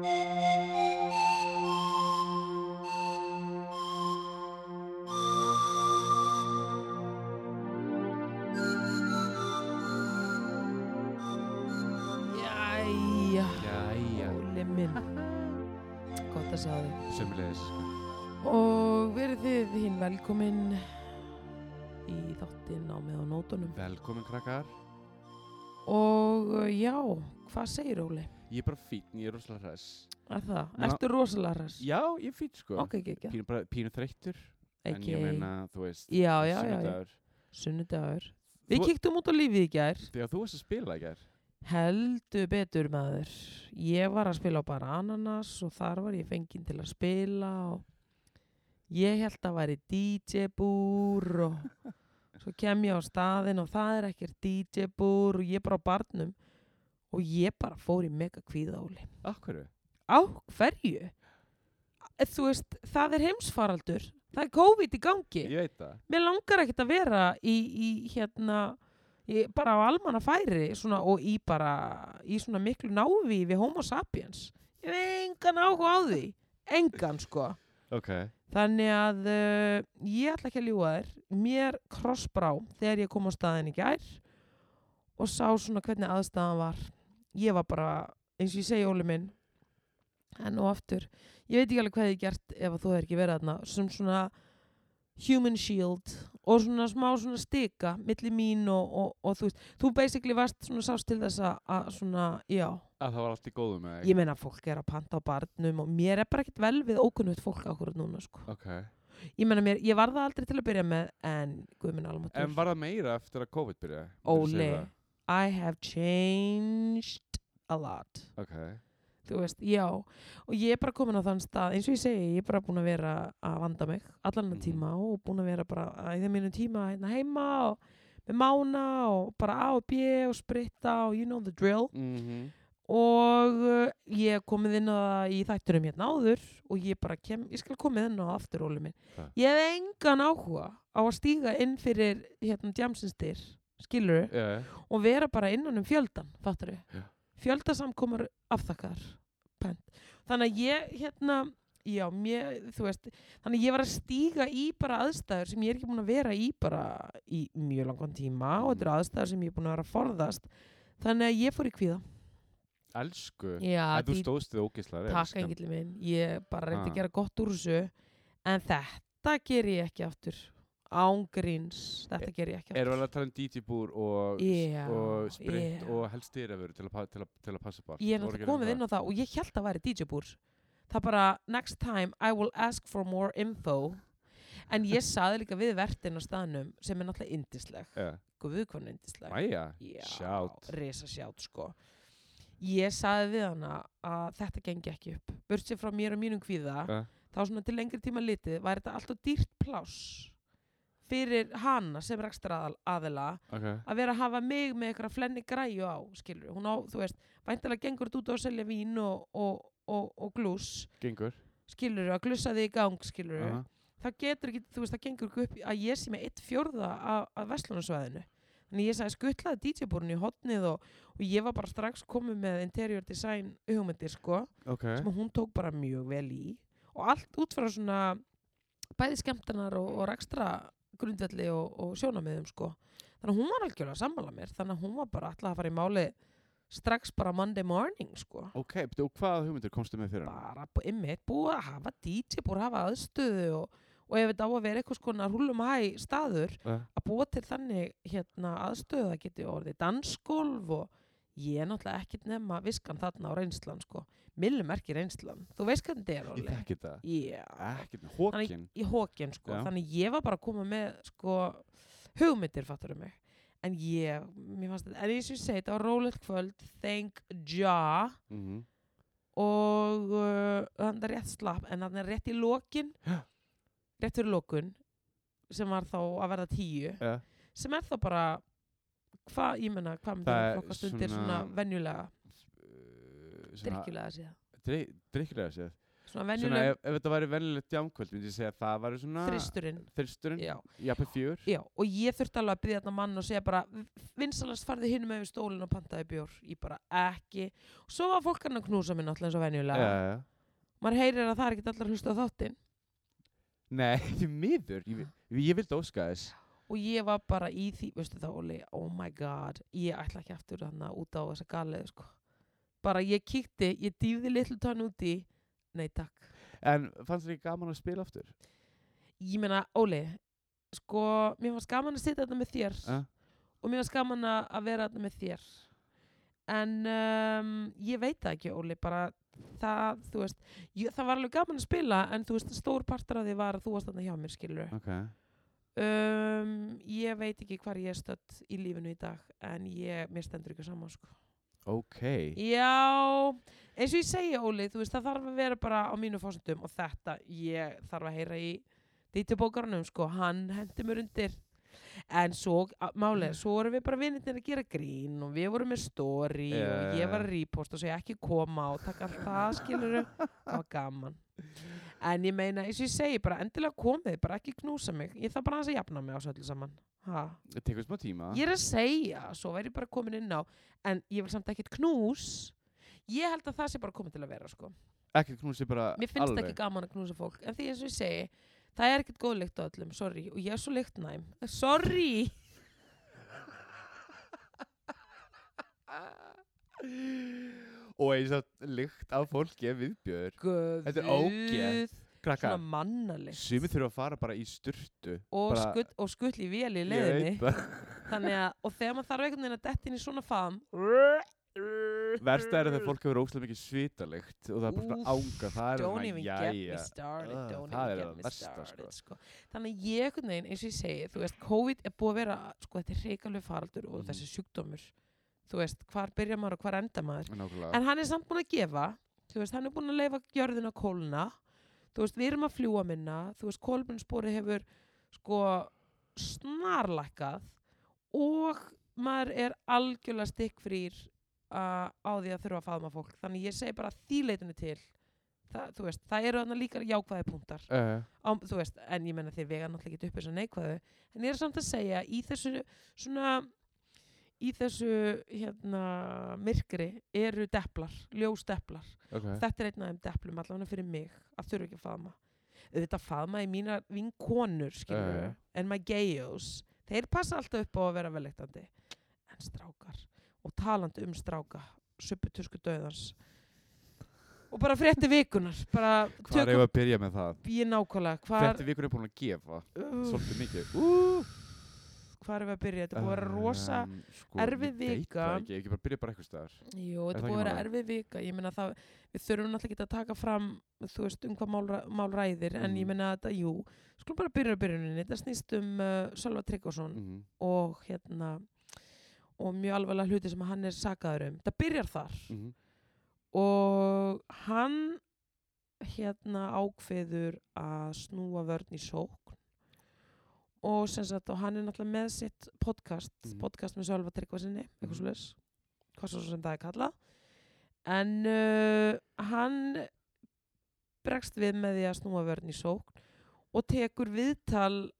Jæja, Jæja, Óli minn. Gott að sjá þig. Sömulegis Og verið þið hinn velkomin í þáttinn á með á nótunum. Velkomin krakkar. Og uh, já, hvað segir Óli? Ég er bara fín, ég er rosalega hræs Er það? Ná- Ertu rosalega ræs? Já, ég er fín sko. Ok, ekki, ekki Pínu, bara, pínu þreyttur En Ekki, ég meina, þú veist já, já, já, já. sunnudagur. Sunnudagur. Við kíktum út á lífið í gær. Þegar þú varst að spila í gær. Heldur betur maður. Ég var að spila á bara ananas og þar var ég fenginn til að spila og ég held að væri DJ búr og svo kem ég á staðinn og það er ekkert DJ búr og ég bara á barnum og ég bara fór í mega kvíðáli Akkurru? á hverju? Eh, Þú veist, það er heimsfaraldur. Það er COVID í gangi. Ég veit það. Mér langar ekkert að vera í, í hérna í, bara á almanna færi svona, og í bara í svona miklu návi við homo sapiens. Ég hef engan áhuga á því. Engan sko. Ok. Þannig að uh, ég ætla ekki að ljúga þér. Mér krossbrá þegar ég kom á staðin í gær og sá svona hvernig aðstæðan var ég var bara, eins og ég segi Óli minn enn og aftur ég veit ekki alveg hvað ég gert ef þú hefur ekki verið þarna sem svona human shield og svona smá svona stika milli mín og, og, og þú veist þú basically varst svona sást til þess að- svona, já, Að það var allt í góðu með þig ég meina fólk er að panta á barnum og mér er bara ekkert vel við ókunnugt fólk akkurat núna sko. Ok. Ég meina mér, ég var það aldrei til að byrja með en guð minn almatur En var það meira eftir að COVID Óli, segja það? I have changed a lot. Ok. Þú veist, já. Og ég er bara komin á þann stað, eins og ég segi ég er bara búin að vera að vanda mig allan mm Mhm. tíma og búin að vera bara að í þeim mínu tíma hérna heima og með mána og bara A og B og spritta og you know the drill. Mm og uh, ég er komið inn á það í þættunum hérna áður og ég bara kem, ég skal komið inn á það aftur Óli minn. Ég hef engan áhuga á að stíga inn fyrir hérna djamsinstir, skilur yeah. og vera bara innan um fjöldan, fattar við? Já. Fjöldasamkomur afþakkar, pent. Þannig að ég, hérna, já, mér, þú veist, þannig að ég var að stíga í bara aðstæður sem ég er ekki búin að vera í bara í mjög langan tíma og þetta eru aðstæður sem ég er búin að vera að forðast. Þannig að ég fór í kvíða. Elsku En þú stóðst þið ógeðslega vel, Takk engilli minn, ég bara reyndi Ah. að gera gott úr þessu en þetta ger ég ekki aftur ángríns, þetta ger ég ekki Erum við að tala um DJ búr og, Já, og sprint já. og helst styrafur til, til, til að passa bara ég er náttúrulega komið inn á það? og ég held að væri DJ-búr það bara, next time I will ask for more info. En ég saði líka við vertin á staðnum sem er náttúrulega indisleg yeah. guð hvað hún er indisleg Mæja, Já, sjátt. risa sjátt sko. Ég saði við hana að þetta gengi ekki upp. Sér frá mér og mínum kvíða Ja. þá svona til lengri tíma litið væri þetta alltaf dýrt pláss fyrir hana sem rekstra aðal, aðila Ok, að vera að hafa mig með eitthvað flenni græju á skilur, hún á, þú veist væntalega gengur þetta út að selja vín og, og, og, og glús, gengur. skilur að glussa þig í gang, skilur Aha. það getur ekki, þú veist, það gengur ekki upp að ég sé með eitt fjórða af, af Vestlunarsvæðinu þannig ég sagði skuttlaði DJ-búrun í hotnið og, og ég var bara strax komið með interior design hugmyndir, sko Ok, sem hún tók bara mjög vel í. Og allt út frá svona bæði skemmtanar og, og rekstra grundvelli og, og sjónamiðum sko. þannig að hún var algjörlega að sammála mér þannig að hún var bara alltaf að fara í máli strax bara Monday morning sko. ok, betur, og hvaða hugmyndir komstu með fyrir hann? bara bú- einmitt búið að hafa DJ búið að hafa aðstöðu og, og ef þetta á að vera eitthvað skona rúlum hæ staður Uh, að búa til þannig hérna, aðstöðu það geti orðið dansgolf og ég er náttúrulega ekkert nema viskan þarna á reynslan sko. Millum ekki reynslan. Þú veist hvernig þetta er ég þekki það Já, Ekkert, hókin í hókin sko. Já. þannig ég var bara að koma með sko, hugmyndir fattur um mig. En ég, mér fannst þetta en ég segi, þetta var rólegt kvöld thank ja. Mm og uh, þannig er rétt slapp en þannig er rétt í lokin Já. rétt fyrir lokun sem var þá að verða tíu ja. sem er þá bara hvað, ég menna, hvað myndi Það það er flokkast undir svona venjulega, drikjulega séð Drikkilega séð svona Svona venjuleg ef, ef þetta væri venjulegt jámkvöld, myndi ég segja að það væri svona þristurinn þristurinn, jafnir fjör. Já, og ég þurfti alveg að byrja þetta mann og segja bara vinsalast farði hinn með við stólinn og pantaði bjór. Ég bara ekki. Og svo var fólk hann að knúsa mig náttúrulega eins og venjulega. Já, já. maður heyrir að það er ekki allar hlusta á þáttinn. Nei, því miður, ég, ég vildi óska þess. og ég var bara í því, veistu það Óli? Oh my god, ég ætla ekki aftur þannig út á þessa galið sko. Bara ég kíkti, ég dýfði litlu tann úti nei takk En fannst þér ekki gaman að spila aftur? ég meina, Óli, sko mér fannst gaman að sitja þetta með þér Uh? og mér fannst gaman að vera þetta með þér en um, ég veit það ekki, Óli bara það, þú veist ég, það var alveg gaman að spila en þú veist, stór partur af því var að þú varst þarna hjá mér skilur Ok. um, ég veit ekki hvar ég er stödd í lífinu í dag en ég, mér stendur ekki saman sko. Ok. já, eins og ég segi Óli þú veist, það þarf að vera bara á mínu fósundum og þetta, ég þarf að heyra í dítjabókarunum, sko, hann hendi mér undir. En svo, málið, svo vorum við bara vinnirnir að gera grín og við vorum með story og ég var að repost og segja ekki koma og taka allt það skilur það var gaman en ég meina, eins og ég segi bara endilega komið, bara ekki knúsa mig ég þarf bara aðeins að jafna mig á svo öllu saman ha. Það tekur smá tíma. ég er að segja, svo væri ég bara komin inn á en ég vil samt ekkit knús ég held að það sé bara komið til að vera sko. Ekki knúsi bara mér finnst alveg. ekki gaman að knúsa fólk en því eins og ég segi, það er ekkit góð lykt á öllum sorry, og ég er svo lyktnæm sorry Og eins og lykt af fólki er viðbjör. Þetta er ógeð. Krakka, svona mannalikt sumir þurfa að fara bara í sturtu. og, bara- skull, og skull í vél í það. að, og þegar maður þarf einhvern veginn að detta inn í svona faðm Versta er að þegar fólk hefur óslega mikið svitalikt og það er bara svona ánga. Það er don't even get me started don't það even er get það me versta, started sko. sko. þannig ég einhvern veginn, eins og ég segi þú veist, COVID er búið að vera sko, þetta er reikalegu faraldur og Mhm. þessi sjúkdómur þú veist, hvar byrja maður og hvar enda maður. Nákvæmlega. en hann er samt búin að gefa þú veist, hann er búin að leifa gjörðina kóluna þú veist, við erum að fljúa minna þú veist, kólbunspori hefur sko snarlækkað og maður er algjörlega stikkfrýr uh, á því að þurfa að faðma fólk. Þannig ég segi bara því leitinu til það, þú veist, það eru þarna líka jákvæði punktar. Uh, á, þú veist, en ég menna þeir vega náttúrulega ekki upp þess að neikvæðu. En ég er samt að segja í þessu svona í þessu hérna myrkri eru deplar, ljósdeplar ok. þetta er einn af þeim deplum allavega fyrir mig að þurfa ekki að faðma auðvitað faðma í mínar vinkonur skilur Eh. en my gayos þeir passa alltaf upp á að vera velektandi en strákar og talandi um stráka supputusku döðans og bara frétti vikunar bara Hvað er tökum að byrja með það? ég nákvæmlega hvar, Þetta vikur er búin að gefa uh, svolítið mikið. Uh, hvar er við að byrja þetta búið að vera rosa Um, sko, erfið ég veit vika. það ekki, ekki bara byrja bara eitthvað staðar. Jú, þetta búið að vera erfið vika ég meina það, við þurfum náttúrulega ekki að taka fram þú veist um hvað mál, mál ræðir en ég Mhm. meina þetta, jú skulum bara byrja byrjuninni, þetta snýst um uh, Sölva Tryggvason Mhm. og hérna og mjög alvarlega hluti sem hann er sakaður um það byrjar þar Mhm. og hann hérna ákveður að snúa vörn í sókn og sagt og hann er náttúrulega með sitt podcast Mhm. podcast með Sölva Tryggvasinni eitthvað Mhm. leis hvað svo sem það er kallað en uh, hann bregst við með því að snúa vörn í sókn og tekur viðtal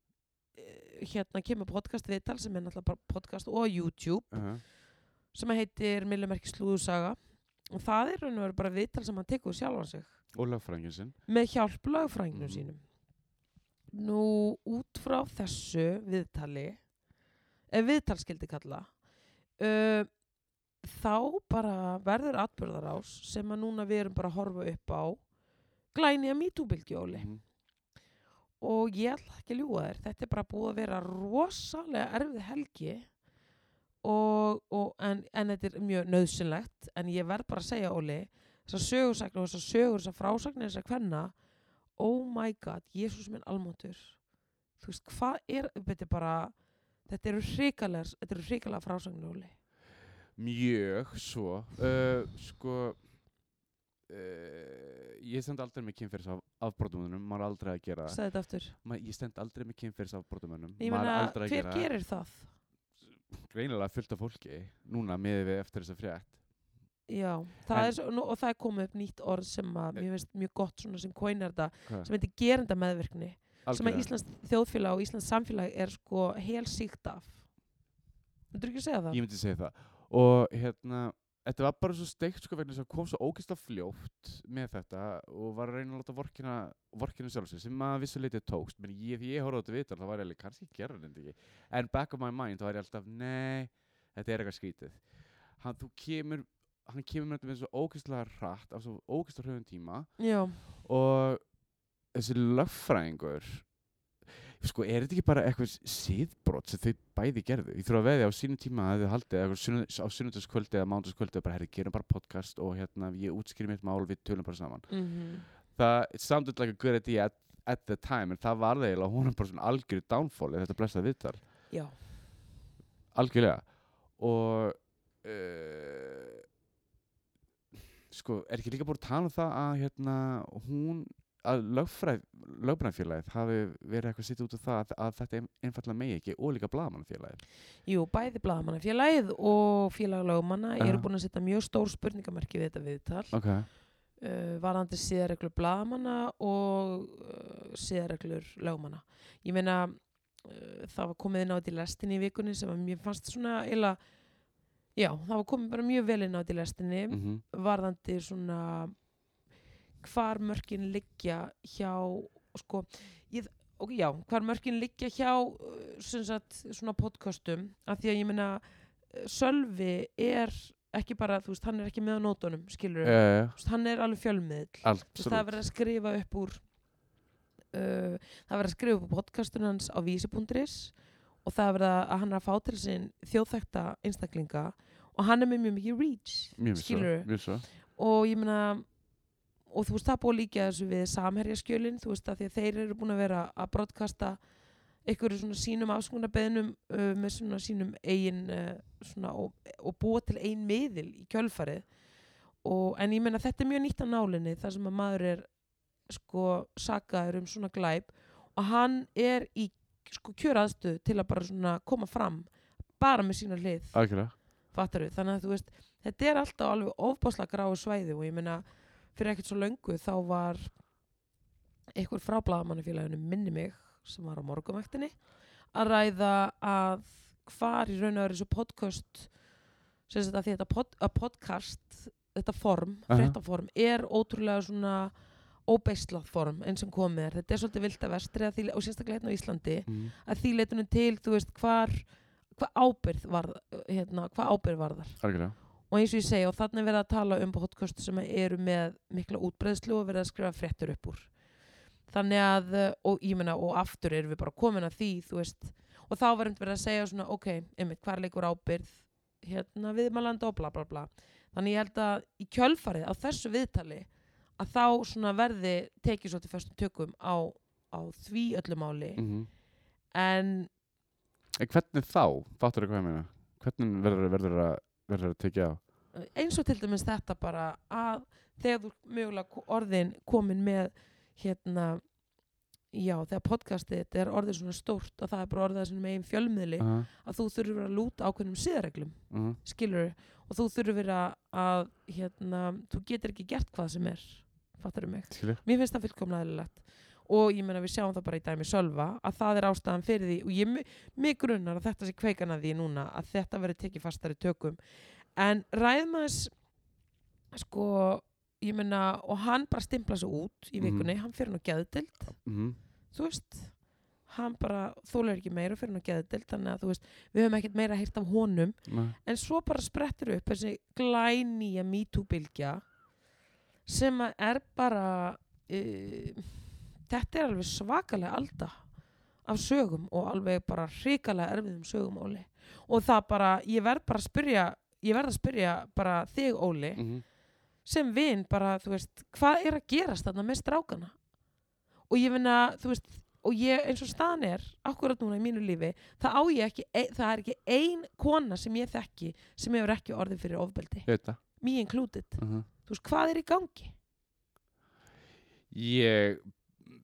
eh, hérna kemur podcast viðtal sem er náttúrulega podcast og YouTube Uh-huh. sem heitir Millimerki slúðusaga og það er raun og veru bara viðtal sem hann tekur sig Og lögfrængin sinn. með hjálp lagfrænginu Mhm. sínum nú út frá þessu viðtali ef viðtal skildi kalla uh, þá bara verður atbyrðarás sem að núna við erum bara að horfa upp á glæni að mítúbylgjóli Mhm. og ég ætla ekki að ljúga þér þetta er bara búið að vera rosalega erfið helgi og, og en, en þetta er mjög nöðsynlegt en ég verð bara að segja Óli þessar sögursakna og þessar sögur þessar frásagnir þessar kvenna oh my god, Jésús minn almáttur þú veist, hvað er þetta er bara, þetta eru hrikalega þetta eru hrikalega frásagnir Óli Mjög svo. Uh, sko, uh, ég stend aldrei með kynferðis af, afbrotumönnum, maður er aldrei að gera Ma, ég stend aldrei með kynferðis afbrotumönnum, ég maður er aldrei að hver gera gerir það? Greinilega fullt af fólki, núna með við eftir þessa frétt. Já, það En- er og það er komið upp nýtt orð sem að mér finnst mjög gott svona sem kóinar þetta sem heitir gerenda meðvirkni sem að. Íslands þjóðfélag og Íslands samfélag er sko hel síkt af. Myndur ekki að segja það? Ég myndi segja það. Og hérna Þetta var bara svo steikt sko vegna að kom svo ógeðslega fljótt með þetta og var að reyna að láta vorkina, vorkina sjálfsög sem að vissu leitið tókst. Menn ég, því ég horfði á þetta viðtal þá var ég alveg kannski ekki? En back of my mind þá var ég alltaf nei, þetta er eitthvað skrítið. Hann, þú kemur, hann kemur með þetta með svo ógeðslega hratt á svo ógeðslega hröðum tíma Já, og þessi lögfræðingur sko, er þetta ekki bara eitthvað síðbrot sem þau bæði gerðu? Ég þurfa að veðja á sínum tíma að þau sunnu- á sunnudagskvöldi eða mánudagskvöldi og bara, herri, gerum bara podcast og hérna, ég útskýri mitt mál, við tölum bara saman. mm Það, it sounded like a good idea at, at the time, en það var það eiginlega hún er bara svona algjörðu downfall þetta blessaði viðtal, algjörlega. Og, uh, sko, er ekki líka búin að tala um það að, hérna, hún, að lögbræðfélagið hafi verið eitthvað sitt út af það að, að þetta ein- einfallega megi ekki og líka blagamannfélagið. jú, bæði blaðamannafélagið og félagalögumanna Já. eru búin að setja mjög stór spurningamerki við þetta viðtal Ok. uh, varðandi síðarreglur blaðamanna og uh, síðarreglur lögumanna. Ég meina, uh, það var komið inn á þetta í lestinni í vikunni sem að mér fannst svona eila, já, það var komið bara mjög vel inn á í lestinni. Mm varðandi svona hvar mörkin liggja hjá, sko, ég, og já, hvar mörkin liggja hjá uh, sem sagt, svona podcastum. Af því að ég meina uh, Sölvi er ekki bara, þú veist, hann er ekki með á nótunum, skilur. Þú veist, hann er alveg fjölmiðl veist, það er verið að skrifa upp úr uh, það er verið að skrifa upp úr podcastun hans á vísi.is og það er verið að hann er að fá til sin þjóðþekta einstaklinga og hann er með mjög mikið reach Mjög svo, og ég meina og þú veist það búið að líka þessu við samherjaskjölin þú veist að því að þeir eru búin að vera að broadcasta einhverju svona sínum afskunarbeðnum uh, með svona sínum eigin uh, svona og, og búa til ein miðil í kjölfarið. Og, en ég meina þetta er mjög nýtt á nálinni þar sem að maður er sko sakaður um svona glæp. Og hann er í sko kjöraðstöð til að bara svona koma fram bara með sína hlið. Þannig að þú veist þetta er alltaf alveg ofbáslega gráu svæði og ég meina fyrir ekkert svo löngu þá var einhver frá blaðamannafélaginu minni mig sem var á morgumæktinni að ræða að hvar í raun og veru þessu podcast sem þetta þetta pod, podcast þetta form, Aha. fréttaform er ótrúlega svona óbeislað form eins og komið er, þetta er svolítið vilt að vestri að því, og sérstaklega hérna á Íslandi Mm. að því leitunum til, þú veist, hvar hvað ábyrð var hérna, hvað ábyrð var þar. Algjörlega. og eins og ég segi og þannig er verið að tala um podcast sem eru með mikla útbreðslu og verið að skrifa fréttur upp úr. Þannig að, og ég meina og aftur erum við bara komin að því, þú veist. Og þá einmitt verið að segja svona, ok einmitt, hvar leikur ábyrð hérna viðmælanda og bla bla bla. Þannig ég held að í kjölfarið á þessu viðtali að þá svona verði tekið svo til föstum tökum á, á því öllu máli Mm en En hvernig þá? Fattur þú hvað ég meina? Hvernig verður, verður, að, tekja á? eins og til dæmis þetta bara að þegar þú mögulega orðin komin með hérna já, þegar podcastið er orðið svona stórt og það er bara orðið sem megin fjölmiðli Uh -huh. að þú þurfur að lúta ákveðnum siðareglum Uh -huh. skilur og þú þurfur að, að hérna, þú getur ekki gert hvað sem er fattar mig Skilja? mér finnst það fullkomlega eðlilegt og ég meina við sjáum það bara í dæmi Sölva að það er ástæðan fyrir því og ég mig grunnar að þetta sé kveikan að því núna að þetta verður tekið fastari tökum en ræðmaðis sko ég meina og hann bara stimpla sig út í Mhm. vikunni, hann fyrir nú geðdild Mm þú veist hann bara þólar ekki meira fyrir nú geðdild þannig að þú veist, við höfum ekkert meira heyrt af honum -hmm. en svo bara sprettur upp þessi glænýja MeToo-bylgja sem er bara uh, þetta er alveg svakalega alda af sögum og alveg bara hrikalega erfiðum sögum Óli. Og það bara, ég verð bara að spyrja ég verð að spyrja bara þig Óli Mm sem vin bara, þú veist, hvað er að gerast þarna með strákana? Og ég finna, þú veist og ég, eins og staðan er, akkurat núna í mínu lífi það á ég ekki, ein, það er ekki ein kona sem ég þekki sem hefur ekki orðið fyrir ofbeldi, me included. Uh -huh. Þú veist, hvað er í gangi? Ég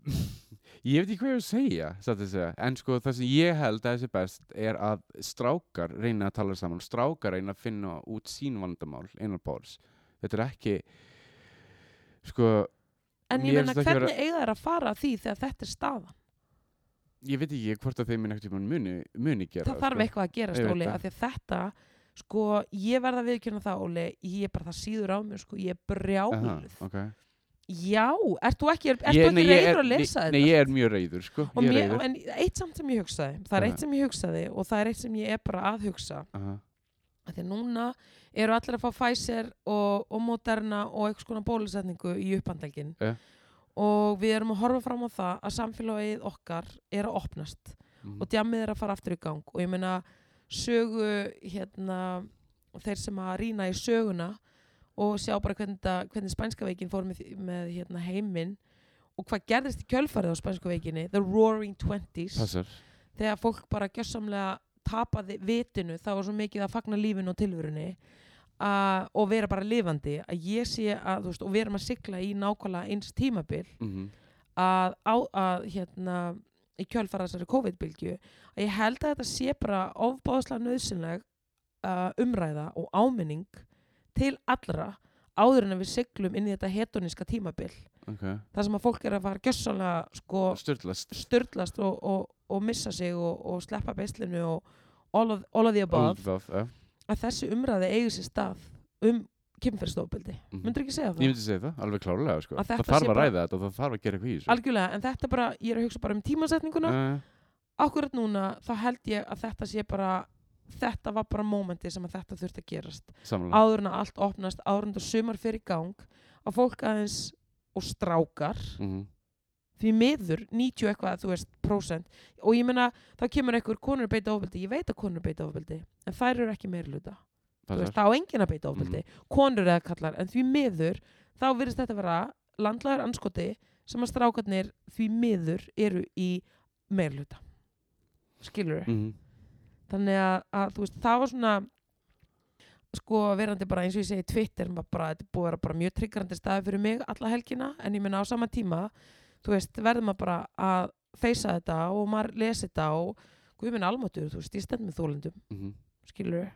Ég veit ekki hvað ég vil segja, satt að segja. En sko það sem ég held að þessi best er að strákar reyna að tala saman. Strákar reyna að finna út sín vandamál einar bárs. Þetta er ekki, sko, En ég ekki hvernig eiga þær að fara að því þegar þetta er staðan? ég veit ekki hvort að þeim minn ekkert muni, muni gera. það þarf sko. eitthvað að gerast, Ég veit Óli, það. af því að þetta, sko, ég verða að viðkjörna það, Óli, ég er bara það síður á mér, sko, ég er brjáluð. Aha, ok. Já, ert þú ekki, ert Ég- þú ekki reyður er- að lesa þetta? Nei, ég er mjög reyður, sko. Er mér, reyður. en eitt samt sem ég hugsaði, það er eitt sem ég hugsaði og það er eitt sem ég er bara að hugsa að því að núna eru allir að fá Pfizer og, og Moderna og eitthvað skona bólusetningu í upphandælgin Ja. og við erum að horfa fram á það að samfélagið okkar er að opnast Mhm. og djammið er að fara aftur í gang og ég meina sögu hérna þeir sem að rýna í söguna og sjá bara hvernig, þetta- hvernig spænska veikin fór með, með hérna, heiminn og hvað gerðist í kjölfarið á spænsku veikinni The Roaring Twenties Passar. þegar fólk bara gjössamlega tapaði vitinu það var svo mikið að fagna lífinu og tilvörunni uh, og vera bara lifandi að ég sé að, veist, og við erum að sigla í nákvæmlega eins tímabil Mhm. að, á, að hérna í kjölfara þessari COVID-bylgju að ég held að þetta sé bara ofbáðslega nöðsynleg uh, umræða og áminning til allra áður en við siglum inn í þetta hedoníska tímabil Ok. þar sem að fólk er að fara gjössamlega sko Störtlast. störtlast og, og, og missa sig og, og sleppa beislinu og all of, all of the above Above, ja. að þessi umræði eigi sér stað um kynferðstofbildi Mhm. myndur ekki segja Ég það? myndi segja það, alveg klárlega, sko. Að Það þarf að ræða þetta og það þarf að gera eitthvað í þessu. algjörlega, en þetta bara, ég er að hugsa bara um tímasetninguna Uh, akkurat núna, þá held ég að þetta sé bara þetta var bara mómenti sem að þetta þurfti að gerast Samlega. áður en að allt opnast, áður en það sumar fyrir gang að fólk aðeins og strákar Mhm. því miður 90 eitthvað, þú veist, prósent og ég meina, þá kemur einhver konur beita ofbeldi, ég veit að konur beita ofbeldi en þær eru ekki þú veist, þá á enginn að beita ofbeldi. Konur eða kallar, en því miður þá virðist þetta vera landlæður anskoti sem að strákarnir því miður eru í meira hluta skilur Mhm. þannig að, að þú veist, það var svona sko verandi bara eins og ég segi Twitter, bara, þetta búið að vera bara mjög tryggrandi staði fyrir mig alla helgina en ég minna á sama tíma, þú veist, verður maður bara að feysa þetta og maður lesi þetta og guð minn almáttur, þú veist, ég stend með þólendum Mhm. skilur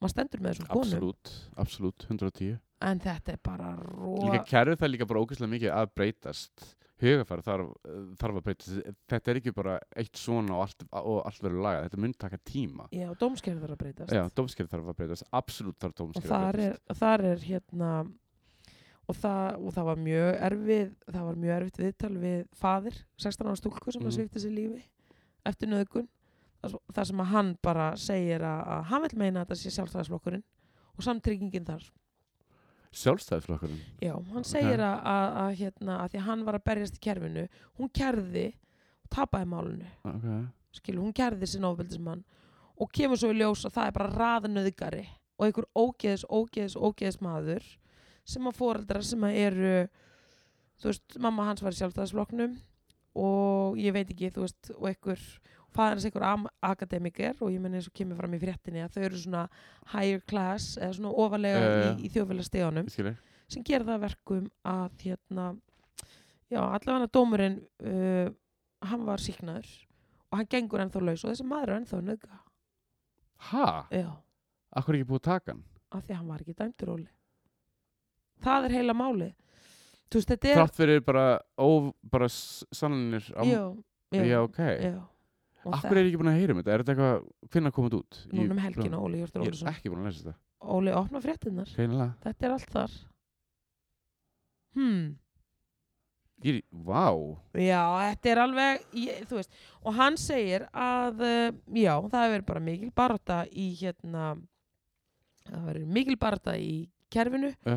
maður stendur með þessum konum Absolutt, absolutt, 110. en þetta er bara ró Líka kerfið það er líka bara ógeðslega mikið að breytast. Hugafæri þarf, þarf að breytast. Þetta er ekki bara eitt svona og allt, og allt verður lagað. Þetta mun taka tíma. já, dómskerð þarf að breytast Já, dómskerð þarf að breytast. Absolutt þarf og dómskerð að breytast. er, þar er hérna og það, og það var mjög erfið það var mjög erfitt viðtal við faðir 16 ára stúlku sem Mhm. að svifti sér lífi eftir nöðgun það sem að hann bara segir að, að hann vil meina að þetta sé sjálfstæðisflokkurinn og samtryggingin þar Sjálfstæðisflokkurinn. já, hann segir að, að, að, hérna, að því að hann var að berjast í kerfinu hún kerði og tapaði málinu Ok. skilu, hún gerði sin ofbeldismann og kemur svo í ljós að það er bara raðnöðgari og einhver ógeðis, ógeðis, ógeðis maður sem að foreldra sem að eru þú veist, mamma hans var í sjálfstæðisflokknum og ég veit ekki, þú veist og einhver, fæðan einhver am- akademiker og ég menn eins og kemur fram í fréttinni að þau eru svona higher class eða svona ofalega já. í, í skilur. sem gera það að verkum að hérna, já, allavega dómurinn uh, hann var síknaður og hann gengur ennþá laus og þessi maður er ennþá nöðga Ha? já, Akkur er ekki búið að taka hann? af því að hann var ekki dæmdur óli það er heila máli þú veist, þetta er Þrátt fyrir bara, bara s- sannanir á... já, já, Já, ok. já. Akkur er ég ekki búin að heyra um þetta? Er þetta eitthvað, finna komið út? það, núna um helgina Óli Hjörtur Ég Ólisson er ekki búin að lesa þetta. Óli opna fréttinnar, Greinilega. þetta er allt þar hmm Ég vá. Já, þetta er alveg, ég, þú veist, og hann segir að, uh, já, það hefur bara mikil barata í hérna, það hefur mikil barata í kerfinu Ja.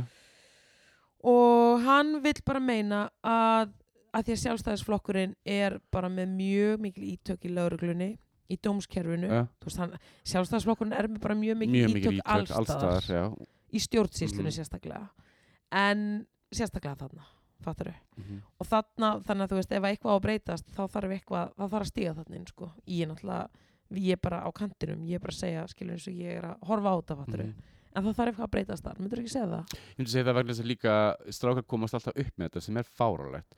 og hann vill bara meina að, að því að sjálfstæðisflokkurinn er bara með mjög mikil ítök í lauruglunni, í dómskerfinu, Ja. þú sjálfstæðisflokkurinn er með bara mjög mikil Mjög mikið ítök, ítök allstaðar, já. í stjórnsýslunni Mhm. sérstaklega, en sérstaklega þarna, fattar Mhm. og þarna, þannig að þú veist, ef eitthvað á að breytast þá þarf eitthvað, þá þarf að stíga þarna inn sko. ég er náttúrulega, ég er bara á kantinum ég er bara að segja, skilur eins og ég er að horfa á þetta, fattur Mhm. en það þarf eitthvað að breytast þar, myndur ekki segja það Ég myndi segja það vegna þess að líka strákar komast alltaf upp með þetta sem er fáralegt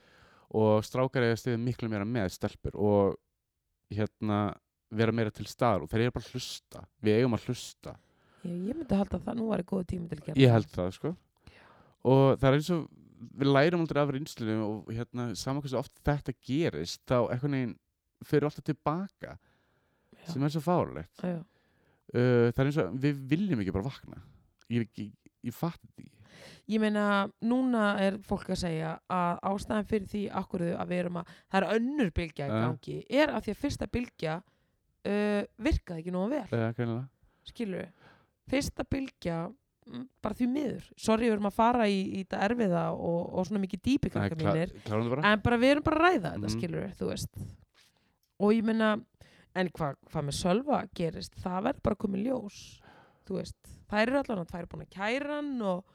og strákar eiga stiðið miklu meira með stelpur og hérna vera meira til staðar og þeir eru bara að hlusta. Við eigum að hlusta. Ég, ég myndi halda að það nú var góð tími til að gera ég held það sko. Og það er eins og við lærum aldrei af reynslunum og hérna saman hversu oft þetta gerist þá eitthvað neginn fyrir alltaf tilbaka Já. sem er svo fárlegt Já, já. uh, það er eins og við viljum ekki bara vakna. Ég, ég, ég fatt Ég meina, núna er fólk að segja að ástæðan fyrir því akkur að við erum að, það er önnur bylgja í Ja. gangi, er að því að fyrsta bylgja uh, virkaði ekki nógu vel, uh, greinilega. skilur við. Fyrsta bylgja, mm, bara því miður. Sorry, við erum að fara í, í þetta erfiða og, og svona mikið dýpi Nei, krakka klá- mínir, klárum það bara en bara við erum bara að ræða þetta, Mhm. skilur við, þú veist. Og ég meina, en hvað hva með Sölva gerist, það verður bara komið ljós, þú veist. Það eru allan að það er búin að kæra hann og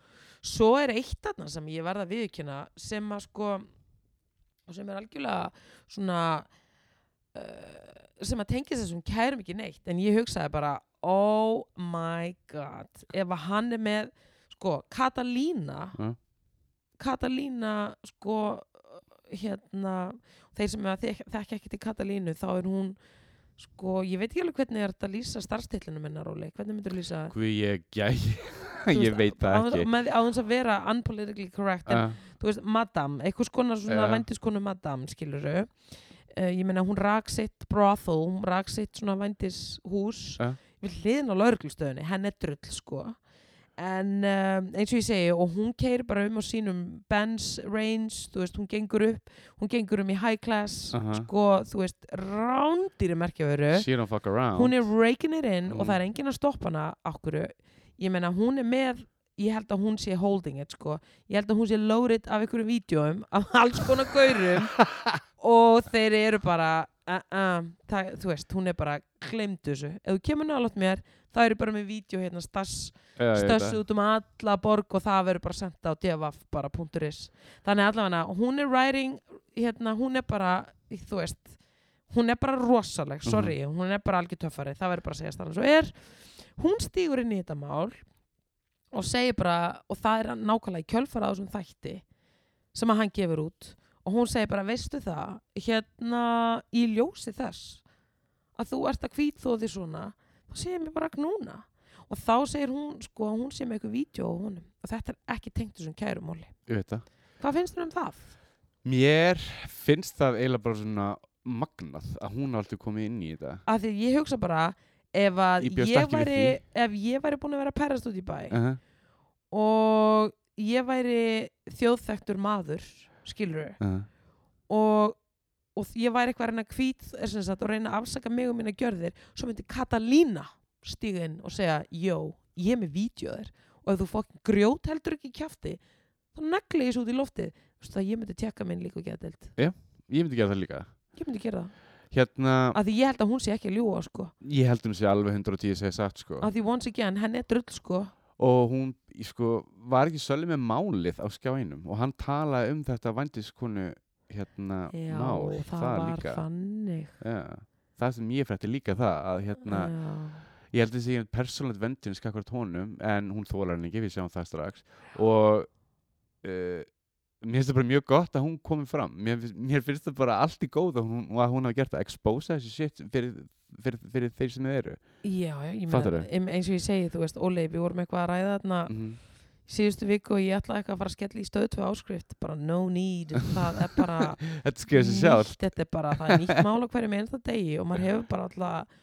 svo er eitt þarna sem ég verða að viðkjöna sem að sko sem er algjörlega svona uh, sem að tengja þessum kærum ekki neitt en ég hugsaði bara oh my god ef að hann er með sko Katalína Ja. Katalína sko hérna þeir sem að þek- þekkja ekki til Katalínu þá er hún sko ég veit ekki alveg hvernig er þetta að lýsa starfstillinu minna Róli, hvernig myndur lýsa það? Guð, ég Þú ég veit það ekki. með, á þess að vera unpolitically correct en uh, þú veist, madam, einhvers konar svona Já. vændiskonu madam, skiluru uh, ég meina hún rak sitt brothel, hún rak sitt svona vændishús við hliðin á lauruglustöðunni, henn er drull sko. En um, eins og ég segi og hún keir bara um á sínum Benz range, þú veist, hún gengur upp hún gengur um í high class Aha. sko, þú veist, rándýri merkjaveru. Hún er raking it in og Mm. það er enginn að stoppa hana okkur, ég meina hún er með ég held að hún sé holding it sko. Ég held að hún sé loaded af einhverjum vídjóum af alls konar gaurum. Og þeir eru bara uh, uh, það, þú veist, hún er bara glemt þessu, ef þú kemur nálægt mér það eru bara með vídeo hérna stass Já, ég veit stössu það. út um alla borg og það verður bara sendt á devaf bara .is. Þannig allavega hún er writing hérna, hún er bara, þú veist hún er bara rosaleg, sorry hún er bara algjör töffari, það verður bara að segja stanna svo er, hún stígur inn í þetta mál og segir bara og það er nákvæmlega í kjölfara á þessum þætti sem að hann gefur út og hún segir bara, veistu það hérna í ljósi þess að þú ert að hvít þó því svona þá segir mér bara gnúna og þá segir hún sko að hún sé með eitthvað vídeo honum og þetta er ekki tengt þessum kærumóli hvað finnst þér um það? mér finnst það eiginlega bara svona magnað að hún alltaf komið inn í þetta. Að því ég hugsa bara ef að Ég ég, væri ef ég væri búin að vera að perrast út í bæ uh -huh. og ég væri þjóðþektur maður skilur Uh -huh. og, og ég væri eitthvað að reyna að sem sagt, og reyna að afsaka mig og mína gjörðir svo myndi Katalína stíga inn og segja, jó, ég er með vídeoður og ef þú fokkin grjót heldur ekki í kjafti þá negli ég svo út í loftið. Þú veist það ég myndi tekka minn líka og geta deilt ég myndi gera það líka. Ég myndi gera það, hérna, af því ég held að hún sé ekki að ljúa sko, ég held hún sé alveg 110 segja satt sko. Af því once again henn er drull sko, og hún sko, var ekki svolítið með málið á skjáinum? Og hann talaði um þetta vandiskonu hérna já, mál það, var líka. þannig. Já, það sem ég frétti líka það að hérna, já, ég held að þessi persónlegt vendin skakvart honum en hún þólar hann ekki, við sjáum það strax. Og uh, mér finnst það bara mjög gott að hún komi fram. Mér, mér finnst það bara allt í góð að hún, að hún hafi gert að expósa þessi shit fyrir, fyrir, fyrir þeir sem þið eru. Já, já ég meina, eins og ég segi, þú veist, Óli við vorum eitthvað að ræða þarna mm síðustu viku og ég ætlaði eitthvað að fara að skella í stöð tvö áskrift, bara no need. Það er bara nýtt. þetta er bara, það er nýtt mál á hverjum einasta degi og maður hefur bara alltaf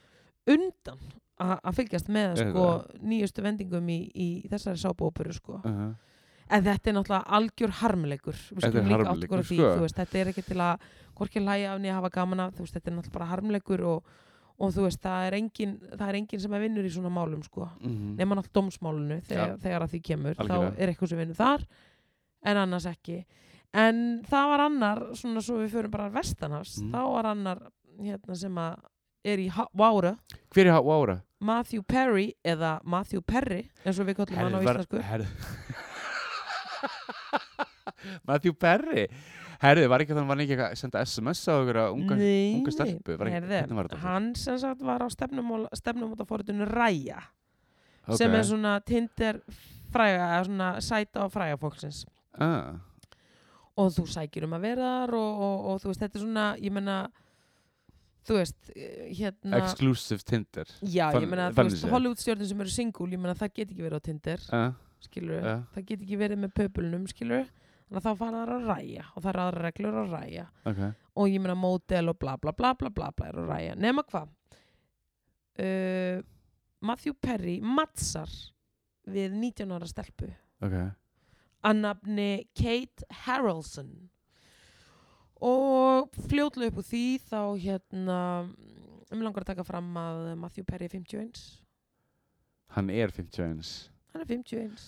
undan að fylgjast með sko, nýjustu vendingum í, í þessari sábóperu sko. uh -huh. En þetta er náttúrulega algjör harmleikur Þetta er harmleikur, því sko. veist, þetta er ekki til að hvorki hlæja af niður hafa gaman af þú veist, þetta er náttúrulega bara harmleikur og, og þú veist, það er, engin, það er engin sem er vinnur í svona málum sko. mm nema náttúrulega dómsmálunu þegar, þegar að því kemur Algjörlega. þá er eitthvað sem vinnur þar en annars ekki en það var annar, svona svo við förum bara vestanhafs, Mhm. þá var annar hérna sem að er í Vára, Hver er Há Ára? Matthew Perry eða Matthew Perry, eins og við kallum hann á íslensku herðu Matthew Perry Herðu, var ekki þannig var hann ekki að senda SMS á að unga, unga stelpu þetta? hann sem sagt var á stefnum, stefnumótaforritinu Ræja Ok. sem er svona Tinder fræga, svona sæta á fræga fólksins ah. og þú sækir um að vera þar og, og, og þú veist, þetta er svona, ég meina þú veist, eh, hérna Exclusive Tinder já, Fan- ég meina, þú veist, séð. Hollywood-stjórnir sem eru single, ég meina, það get ekki verið á Tinder uh, skilur, uh, það get ekki verið með pöpulnum, skilur að þá fara þar að ræja og það er aðra reglur að ræja. Ok. Og ég meina mótel og bla bla bla bla bla bla er að ræja, nema hvað? Uh, Matthew Perry mattsar við 19 ára stelpu. Ok. Að nafni Kate Harrelson. Og fljótlega upp úr því þá hérna um langar að taka fram að Matthew Perry er 51 hann er 51 hann er 51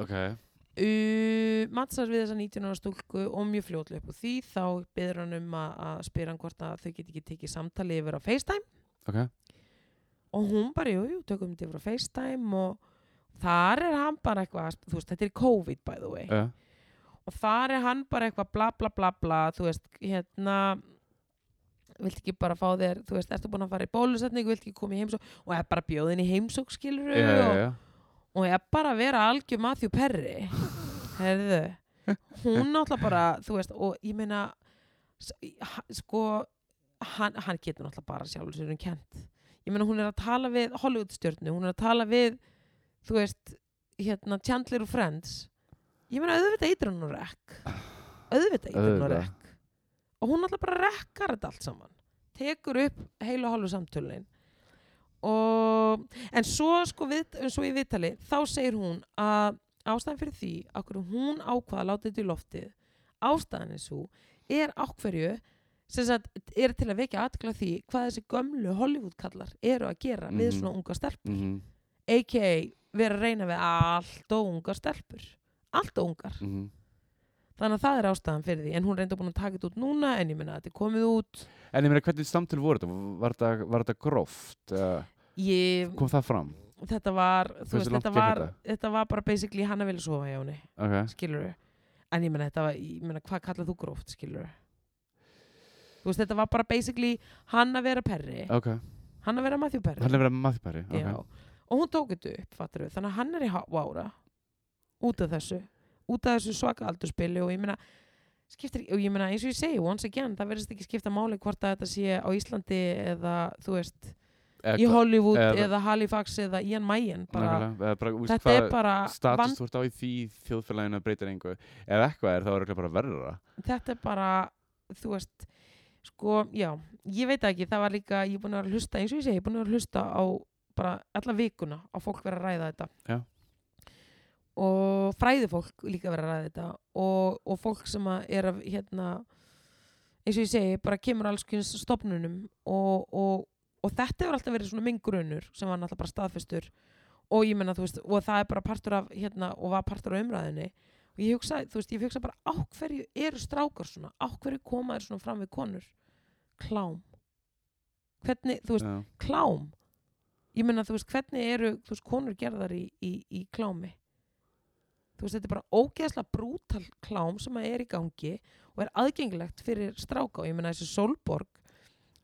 ok Uh, mattsar við þessa 19 ára stúlku og mjög fljótlega upp úr því þá byður hann um að, að spyrja hann hvort að þau get ekki tekið samtali yfir á FaceTime. Ok. Og hún bara, jú, jú, tökum þetta yfir á FaceTime. Og þar er hann bara eitthvað, þú veist, þetta er COVID by the way. Uh, og þar er hann bara eitthvað bla bla bla bla, þú veist, hérna vilt ekki bara fá þér, þú veist, ertu búin að fara í bólusetningu, vilt ekki koma í heimsók og er bara bjóðin í heimsók, skilur já, og, já. Og er bara að vera algjör Matthew Perry. Herðu hún náttúrulega bara, þú veist og ég meina sko, hann, hann getur náttúrulega bara sjálfur sér um kent ég meina hún er að tala við Hollywoodstjörnu hún er að tala við, þú veist hérna Chandler og Friends. Ég meina auðvitað eitur hann og rekk auðvitað eitur hann og rekk og hún náttúrulega bara rekkar þetta allt saman. Tekur upp heilu og hálfu samtölin og en svo sko við, svo í viðtali þá segir hún að ástæðan fyrir því okkur hún ákvaða að láta þetta í loftið ástæðan er svo er ákverju sem sagt, er til að vekja atkla því hvað þessi gömlu Hollywood kallar eru að gera við Mhm. svona unga stelpur mhm a.k.a. vera að reyna við allt og ungar stelpur allt og ungar mhm þannig að það er ástæðan fyrir því en hún reynda búin að taka þetta út núna en ég minna að þetta er komið út En ég meina, hvernig samtöl voru þetta? Var þetta, var þetta gróft? Ég, kom það fram? þetta var þú veist, þetta var, þetta? var bara basically hann að vilja sofa hjá henni Ok, skilur en ég meina þetta var, ég meina hvað kallað þú gróft skilur þú veist þetta var bara basically hann að vera perri ok. hann að vera Matthew Perry Hann er verið að maðurpæri? Já. og hún tók þetta upp fattar við, þannig að hann er í há- vára út af þessu út af þessu svaka aldurspili og ég meina skiptir, og ég meina eins og ég segi once again, það verðist ekki skipta máli hvort að þetta sé á Íslandi eða þú veist í Hollywood eða- eða Halifax eða Ian Mayen bara, bara, þetta er bara status þú ert á í því þjóðfélaginu breytir engu. Ef eitthvað er þá er eitthvað bara verra. Þetta er bara þú veist sko, já, ég veit ekki, það var líka ég er búin að vera að hlusta, eins og ég segi, ég er búin að vera að hlusta á bara alla vikuna á fólk vera að ræða þetta. Já. Og fræði fólk líka vera að ræða þetta og, og fólk sem er að hérna eins og ég segi, bara kemur alls kynns stopnunum og, og, og þetta hefur alltaf verið svona minn grunur sem var náttúrulega bara staðfestur og ég menna, þú veist, og það er bara partur af hérna, og var partur af umræðinni og ég hugsa, þú veist, ég hugsa bara á hverju eru strákar svona, á hverju koma þeir svona fram við konur? Klám. Hvernig, þú veist, Já. klám. Ég meina, þú veist, hvernig eru þú veist, konur gerðar í, í, í klámi þú veist, þetta er bara ógeðslega brútal klám sem að er í gangi og er aðgengilegt fyrir stráka. Og ég meina þessi Solborg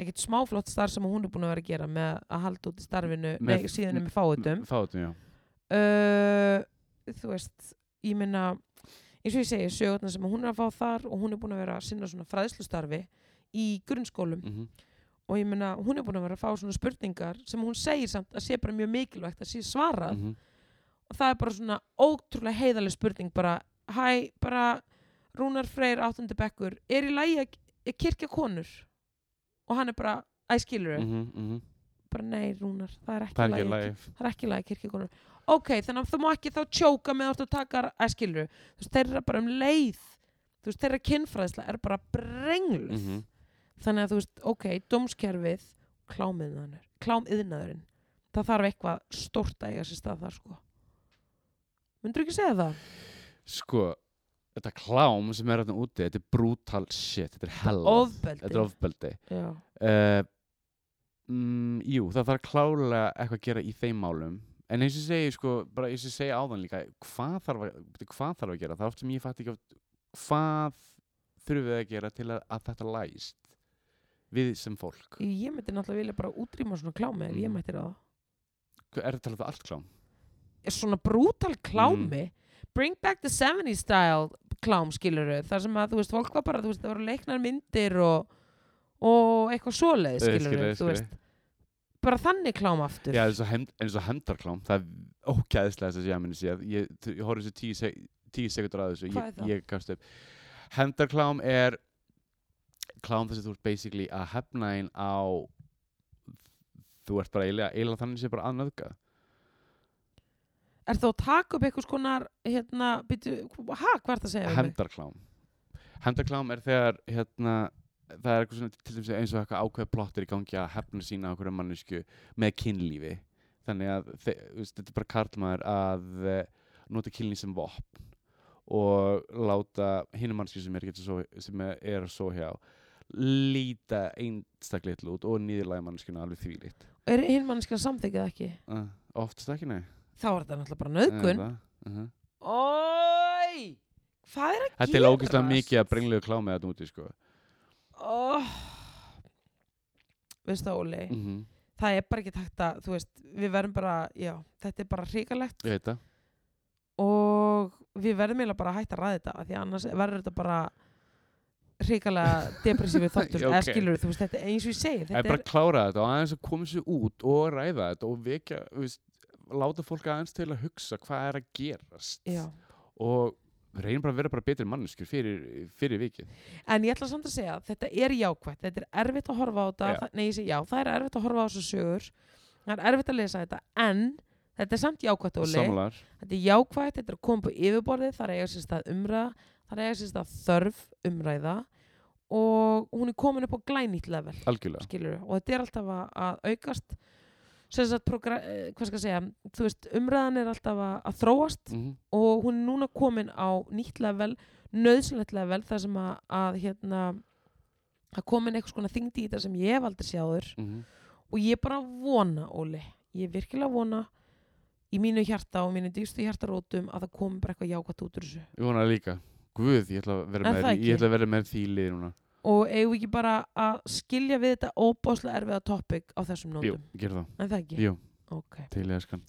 ekkert smáflott starf sem hún er búin að vera að gera með að halda út í starfinu Með- nei, síðan með fáutum fáutum, uh, þú veist, ég meina eins og ég segi, sögurnar sem hún er að fá þar og hún er búin að vera að sinna svona fræðslustarfi í grunnskólum. Mm og ég meina, hún er búin að vera að fá svona spurningar sem hún segir samt að sé bara mjög mikilvægt að sé svarað. -hmm. Og það er bara svona ótrúlega heiðaleg spurning bara, hæ, bara Rúnar Freyr áttundi bekkur er í lagi að kirkja konur? Og hann er bara, æskilur Mm bara nei Rúnar, það er ekki það er í ekki lagi læg það er ekki í lagi að kirkja konur. Ok, þannig að þú má ekki þá tjóka með að taka æskilur, þú veist, þeir eru bara um leið þú veist, þeirra kynfræðisla er bara brengluð. Mm -hmm. þannig að þú veist, ok, klámiðnaður, klámiðnaðurinn. Það þarf eitthvað stórt að eiga sér stað þar sko myndur ekki segja það? sko, þetta klám sem er hérna úti, þetta er brutal shit þetta er hell. ofbeldi. Þetta er ofbeldi. Uh, mm, jú, það þarf klálega eitthvað að gera í þeim málum. En eins og segi, sko, bara eins og segi áðan líka hvað þarf að, hvað þarf að gera? Það er oft sem ég fatt ekki oft, hvað þurfum við að gera til að, að þetta læst við sem fólk? Ég myndi náttúrulega vilja bara útrýma svona klámi ef ég Mm. mætti það er þetta um allt klám? Svona brútal klámi bring back the 70s style klám skiluru þar sem að þú veist, fólk var bara, þú veist, það voru leiknar myndir og, og eitthvað svoleið Ég skiluru, skil, ég þú veist bara þannig klám aftur Já, eins og, hendarklám, það er ógæðislega þess að ég að minni séð. Ég, t- ég horfði þessu tíu, sek tíu sekundur að þessu, Hvað er ég, það? ég gafst upp. Hendarklám er klám þess að þú ert basically að hefna einn á, þú ert bara eiginlega, þannig sé bara aðnöðga. Er þá að taka upp eitthvað skonar hérna, býtu, ha, hvað er það að segja? Hendarklám. Hendarklám er þegar, hérna, það er eitthvað til dæmis eins og eitthvað ákveð plott er í gangi að hefna sína hverju mannesku með kynlífi. Þannig að, þetta er bara karlmaður að eh, nota kynlíf sem vopn og láta hinum mannski sem er, svo, sem er, svo hjá líta einstaklega illa út og nýðurlega mannskuna alveg þvílíkt. er hinn mannskjan samþykkið ekki? Uh, oftast ekki, nei. Þá er þetta náttúrulega bara nöðgun Uh, uh -huh. Ói, hvað er að Þetta er ógeðslega mikið að brenglega klámið þetta úti, sko. oh. það Óli Mm -hmm. það er bara ekki takt að veist, við verðum bara já, þetta er bara hrikalegt Ég veit það. og við verðum eiginlega bara að hætta að ræða þetta því annars verður þetta bara hrikalega depressífið þáttur Já, eða ok. skilur þú veist, þetta er eins og ég segi Það er þetta bara að klára þetta og aðeins að koma sér út og ræða þetta og vekja, þú veist, láta fólk aðeins til að hugsa hvað er að gerast já. og reynir bara að vera bara betri manneskjur fyrir, fyrir vikið. en ég ætla samt að segja að þetta er jákvætt þetta er erfitt að horfa á þetta nei, ég segi já, það er erfitt að horfa á þessu sögur það er erfitt að lesa þetta en þetta er samt jákvætt Óli Samlar. þetta er jákvætt, þetta er að koma på yfirborðið það er að eiga sér stað umræða það er að eiga sér stað þörf umræða og hún er komin upp á glænýtt level og þetta er alltaf að, að aukast segja þú veist, umræðan er alltaf að, að þróast Mm og hún er núna komin á nýtt level, nöðsynlegt level þar sem að, að hérna að komin eitthvað skona þingdi í þetta sem ég hef aldrei sjáður -hmm. og ég bara vona, Óli ég virkilega vona í mínu hjarta og mínu dýstu hjartarótum að það komi bara eitthvað jákvæmt út úr þessu Ég vona líka. Guð, ég ætla að vera En með, með því liði núna. Og eigum við ekki bara að skilja við þetta óbáslega erfiða topic á þessum Jú, nótum ger það. en það ekki? Jú, Ok. til ég eskan.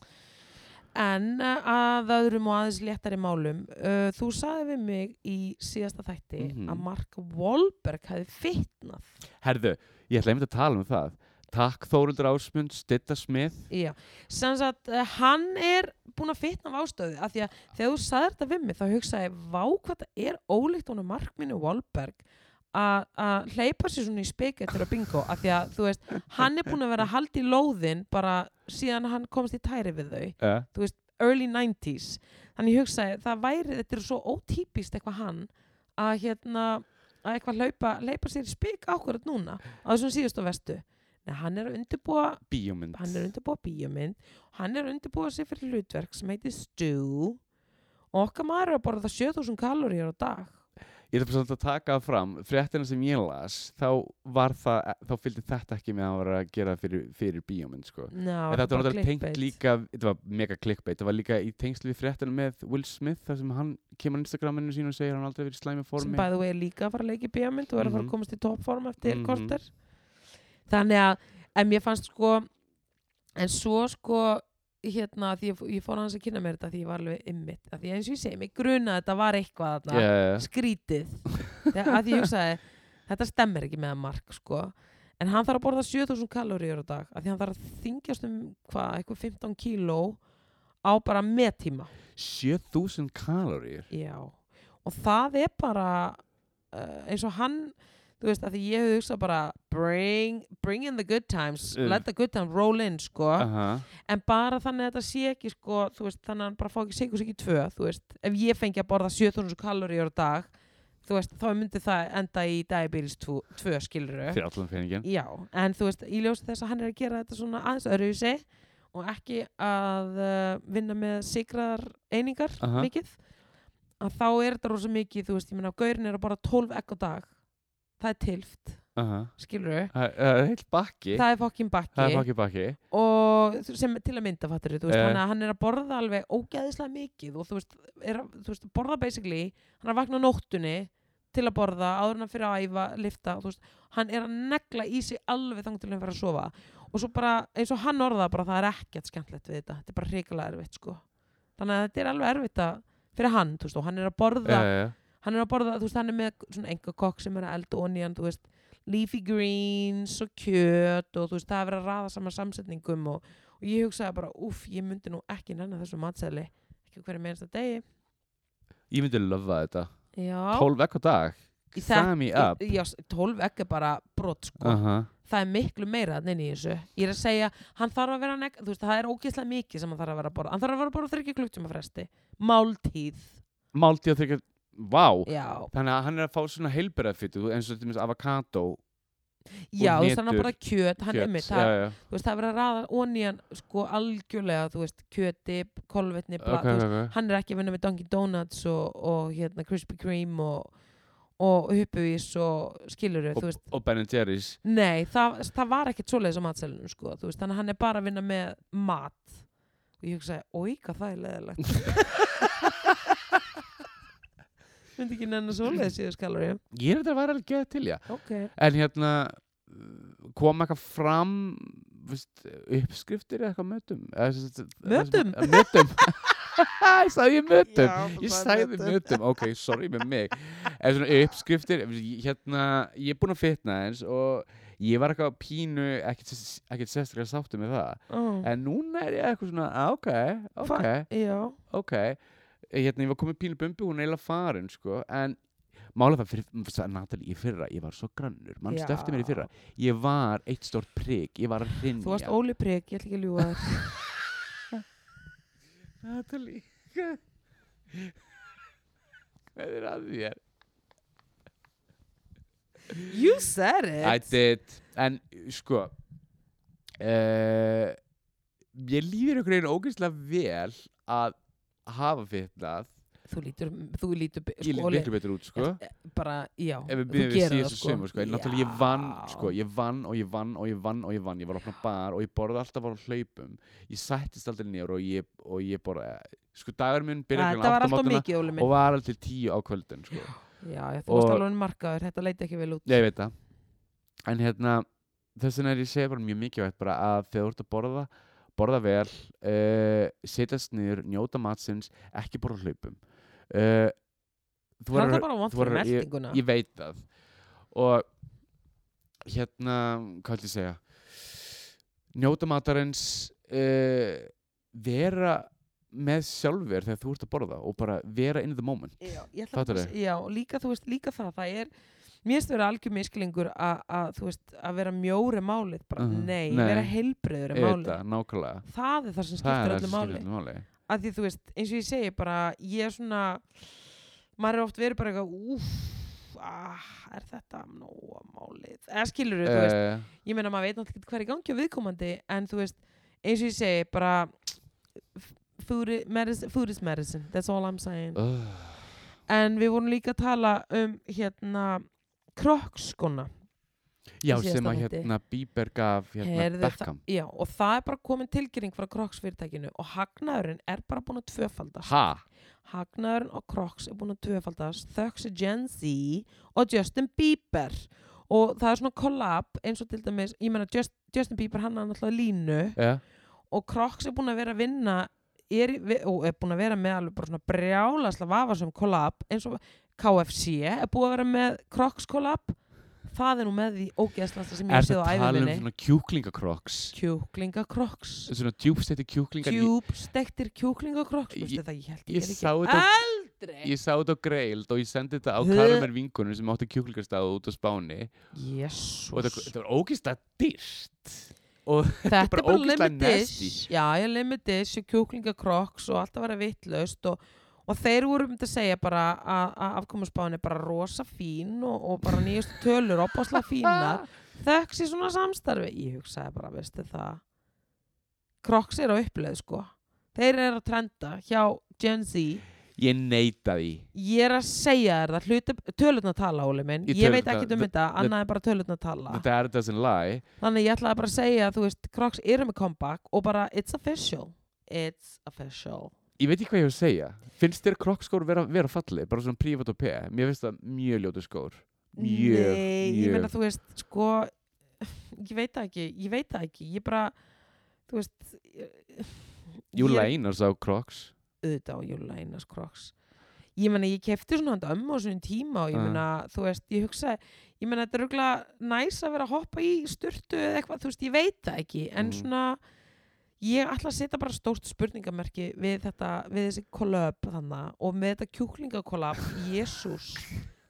En uh, að öðrum og aðeins léttari málum, uh, þú saði við mig í síðasta þætti Mhm. að Mark Wahlberg hefði fitnað. Herðu, ég ætla einmitt að tala um það. Takk Þóruldur Ásmund, Stitta Smith. Já, sem sagt, uh, hann er búinn að fitna af ástöðu, af því að þegar þú saði þetta við mig, þá hugsaði ég, vá hvað það er ólíkt honum Mark mínu Wahlberg að hleypa sér svona í spekettur og bingo, af því að, þú veist, hann er búinn að vera að halda í lóðin bara síðan hann komst í tæri við þau. Uh, þú veist, early 90s þannig ég hugsaði, það væri, þetta er svo ótípist eitthvað hann að hérna, að eitthvað hlaupa, hleypa sér í spik ákvörð núna, á þessum síðustu vestu Nei, hann er að undirbúa bíómynd. hann er að undirbúa bíómynd. Hann er að undirbúa sér fyrir hlutverk sem heitir Stew. Og okkar maður er að borða 7000 kaloríur á dag Ég bara samt að taka það fram, fréttina sem ég las, þá var það, þá fylgdi þetta ekki með að var að gera fyrir, fyrir bíómynd, sko. Ná, En þetta var náttúrulega tengt líka, þetta var mega clickbait, þetta var líka í tengslu við fréttina með Will Smith, þar sem hann kemur á Instagraminu sín og segir hann aldrei verið í slæmi sem formi. bæði og er líka að fara að leika í bíómynd og er að fara Mhm. að komast í toppform eftir Mhm. korter þannig að en mér fannst sko en svo sko hérna því ég, ég fór hans að kynna mér þetta því ég var alveg ymmit því eins og ég segi, mig gruna að þetta var eitthvað þarna, Yeah. skrítið. Þegar- að því ég hugsaði, þetta stemmer ekki með mark sko. En hann þarf að borða 7000 kaloríur á dag að því hann þarf að þingjast um hvað, eitthvað 15 kíló á bara meðtíma 7000 kaloríur. Já, og það er bara uh, eins og hann þú veist, að því ég hefði hugsað bara bring, bring in the good times Uh. let the good times roll in, sko Aha. en bara þannig að þetta sé ekki, sko þú veist, þannig að hann bara fá ekki sigur sig í tvö þú veist, ef ég fengi að borða 7000 kaloríur á dag, þú veist, þá myndi það enda í diabetes 2, 2 skiluru Fyrir allan peningin. Já, en þú veist, í ljósi þess að hann er að gera þetta svona aðeins öðruvísi og ekki að uh, vinna með sigraðar einingar Aha. mikið að þá er þetta rosa mikið, þú veist, ég meina gaurin er að bara 12 egg á dag það er tilft, Aha. skilur við Það er heilt bakki. það er fokkin bakki bakki og sem til að mynda fattur veist, Eh. hann er að borða alveg ógeðislega mikið og þú veist, er, þú veist borða basically, hann er að vakna nóttunni til að borða, áður hann fyrir að æfa lifta, þú veist, hann er að negla í sig alveg þang til hann fyrir að sofa og svo bara, eins og hann orða bara það er ekkert skemmtilegt við þetta, þetta er bara hrikalega erfitt sko, þannig að þetta er alveg erfitt að fyrir hann, þú veist, og hann er að borða já, já. Hann er að borða, þú veist, hann er með svona enga kokk sem er að elda onion, þú veist leafy greens og kjöt og þú veist, það er verið að raða saman samsetningum og, og ég hugsaði bara, uff, ég myndi nú ekki nennan þessu matsæli, ekki hverju meðansta degi. Ég myndi löfa þetta. Já, 12 ekk á dag. Me up. já, 12 ekki bara brot sko. Aha. það er miklu meira inn í þessu. Ég er að segja, hann þarf að vera neg þú veist, það er ógeðslega mikið sem hann þarf að vera að borða. Hann þarf að vera að borða þryggja klukktíma fresti. Máltíð, Máltíð að þykja Vá. Já. Þannig að hann er að fá svona heilbæraðfytu eins og til dæmis avokado já, þú veist, hann er borða kjöt hann er mitt, það, já, já. þú veist, það er verið að raða onían sko algjörlega, þú veist, kjöti kolvetni, bla, Ok, þú ok, veist, ok. hann er ekki að vinna með Dunkin Donuts og, og hérna Krispy Kreme og, og Huppuvís og skiluru, þú veist. og Ben Jerry's. Nei, það, það var ekkert svoleiðis á matselinu sko, þú veist, þannig að hann er bara að vinna með mat. Og ég hugsaði, oi, hvað það er leðilegt myndi ekki nennan svoleiðis síðan skalur ég Ég er þetta að vera alveg geð til, já. Ok, En hérna uh, kom eitthvað fram veist, uppskriftir eða eitthvað mötum? Mötum? Mötum. Ég sagði mötum. Já, Ég sagði mötum. ok, sorry með mig. Eða svona uppskriftir Hérna, ég er búinn að fitna eins og ég var eitthvað pínu ekkert ekkert sérstaklega sáttu með það. Oh. En núna er ég eitthvað svona, ah, ok, ok. Já, ok hérna, ég var komið pínu bumbi, hún er eiginlega farin sko, en mála það fyrir, Natalie, í fyrra, ég var svo grannur mannstu Já. eftir mér í fyrra, ég var eitt stórt prik, ég var að rinja þú varst Óli Prek, ég ætla ekki að ljúga þér. Natalie hvað er að þér? you said it. I did, en sko uh, ég líður ykkur einu ógeðslega vel að hafa fitnað. Þú lítur, þú lítur ég líð sko, miklu betur út sko. Bara, já, ef við þú síðastu það, sko, en náttúrulega ég vann sko, ég vann og ég vann og ég vann og ég vann. Ég var að opna bar og ég borði alltaf á hlaupum. Ég sættist aldrei niður og ég, og ég borði sko dagur minn byrjaði þetta var alltaf mikið Óli og minn var alveg til tíu á kvöldin sko. já, já, þú varst Og- alveg markaður, þetta leiti ekki vel út. Ég veit það. En hérna þess vegna er ég segja bara mjög að þegar þú ert að borða borða vel, uh, setjast niður njóta matsins, ekki borða á hlaupum. Uh, þú er verður- bara ég- ég veit það. Og hérna, hvað ætlum ég segja? Njóta matarins uh, vera með sjálfur þegar þú ert að borða og bara vera in the moment. Já, já, líka, þú veist, líka það, það er, mér finnst vera algjör miskilingur að, að, þú veist, að vera mjóri málið, bara Mhm, nei, nei. vera heilbreyður málið. það, Það er það sem það skiptir öllu það máli. Að því, þú veist, eins og ég segi bara, ég er svona, maður er oft verið bara eitthvað, úff, ah, er þetta nóga málið? Eða skilur þú veist, uh, ég meina maður veit náttúrulega ekki hvað er í gangi á viðkomandi, en þú veist, eins og ég segi, bara, food is medicine, medicine, that's all I'm saying. uh, En við vorum líka að tala um hérna krokkskona. já, sem að hérna Bieber gaf hérna Heyrðu Beckham það- Já, og það er bara komin tilkynning frá Crocs fyrirtækinu og hagnaðurinn er bara búin að tvöfaldast. ha, Hagnaðurinn á Crocs er búin að tvöfaldast þöks Gen Z og Justin Bieber. Og það er svona collab eins og til dæmis, ég meina Just, Justin Bieber hann er náttúrulega línu ja, og Crocs er búin að vera að vinna er, og er búin að vera með alveg bara svona brjálaslega vafasum collab eins og KFC er búin að vera með Crocs collab. Það er nú með því ógeðslasta sem ég er hef séð það á tala um æfiminni svona kjúklingakroks kjúklingakroks svona djúbstætti kjúklingar ég, djúb stektir kjúklingakroks Ég- veistu það ég held ég ég, er þetta ekki á- aldrei! Ég sá þetta á greild og ég sendi þetta á? Karamel vinkunum sem átti kjúklingarstað út á Spáni. Jésús og þetta, þetta var ógist dyrst og þetta er bara nasty. dish já ég limit dish og kjúklingakroks og allt að vera vittlaust og, og þeir voru þetta að segja bara að, afkomusbáin er bara rosa fín og, og bara nýjastu tölur opáslega fínar þöks í svona samstarfi ég hugsaði bara, veistu það kroks er á uppleið sko þeir eru að trenda hjá Gen Z ég neita því Ég er að segja þér það, hluti, tölutna tala, Óli minn. Í Ég veit ekki um þetta, annað en bara tölutna tala. þetta er doesn't lie Þannig ég ætlaði bara að segja þú veist, Crocs eru með comeback og bara, it's official. It's official. Ég veit ekki hvað ég hef að segja. Finnst þér krokkskór vera, vera fallið bara svona prívat og pe mér finnst það mjög ljótu skór. Mjög, Nei, ég mjög. meina, þú veist, sko, ég veit það ekki, ég veit það ekki, ég bara, þú veist, ég- Júla ég- Einars á kroks auðvitað á Júla Einars Crocs. ég meina, ég kefti svona handa ömmu á svona tíma og ég Já. meina, þú veist, ég hugsa ég meina, þetta er rúglega næs að vera að hoppa í sturtu eða eitthvað, þú veist, ég veit það ekki en Mhm. svona ég ætla að setja bara stórt spurningamerki við þetta, við þessi kollab þannig og með þetta kjúklingakollab jésús,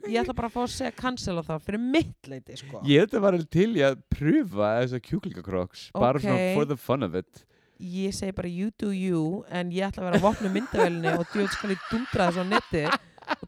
ég ætla bara að fá að segja cancela það fyrir mitt leiti sko. Ég var alveg til í að pröfa þessa kjúklingakroks bara Ok. svona for the fun of it ég segi bara you do you en ég ætla að vera að vopna myndavélinni og djóð skal ég dundra þessu á netti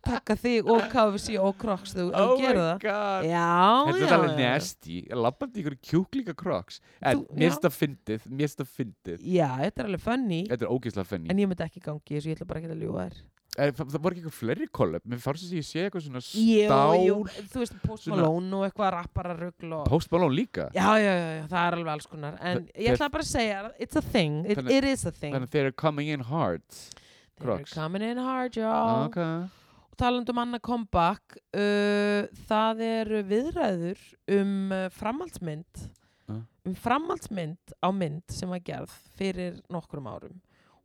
taka þig og KFC og Crocs þú Oh gerir það. God. Já, Þetta já, er alveg já. nasty Lappandi ykkur kjúklingakroks En Þú- mér já. finnst það fyndið Mér finnst það fyndið. Já, þetta er alveg funny. Þetta er ógeðslega funny. En ég myndi ekki gangi þessu, ég ætla bara ekki að ljúga þér. Er, það, það voru ekki eitthvað fleiri kollab Mér fannst þess að ég sé eitthvað svona jú, stál jú, þú veist Post svona- Malone og eitthvað rappararugl og Post Malone líka? Já, já, já, já, það er alveg alls konar. En Þe- ég ætla bara að segja, it's a thing. It, Þannig- it is a thing. Þannig að þeir eru coming in hard they're Crocs. coming in hard, já Ok og talandi um annað comeback uh, það eru viðræður um uh, framhaldsmynd Uh. um framhaldsmynd á mynd sem var gerð fyrir nokkrum árum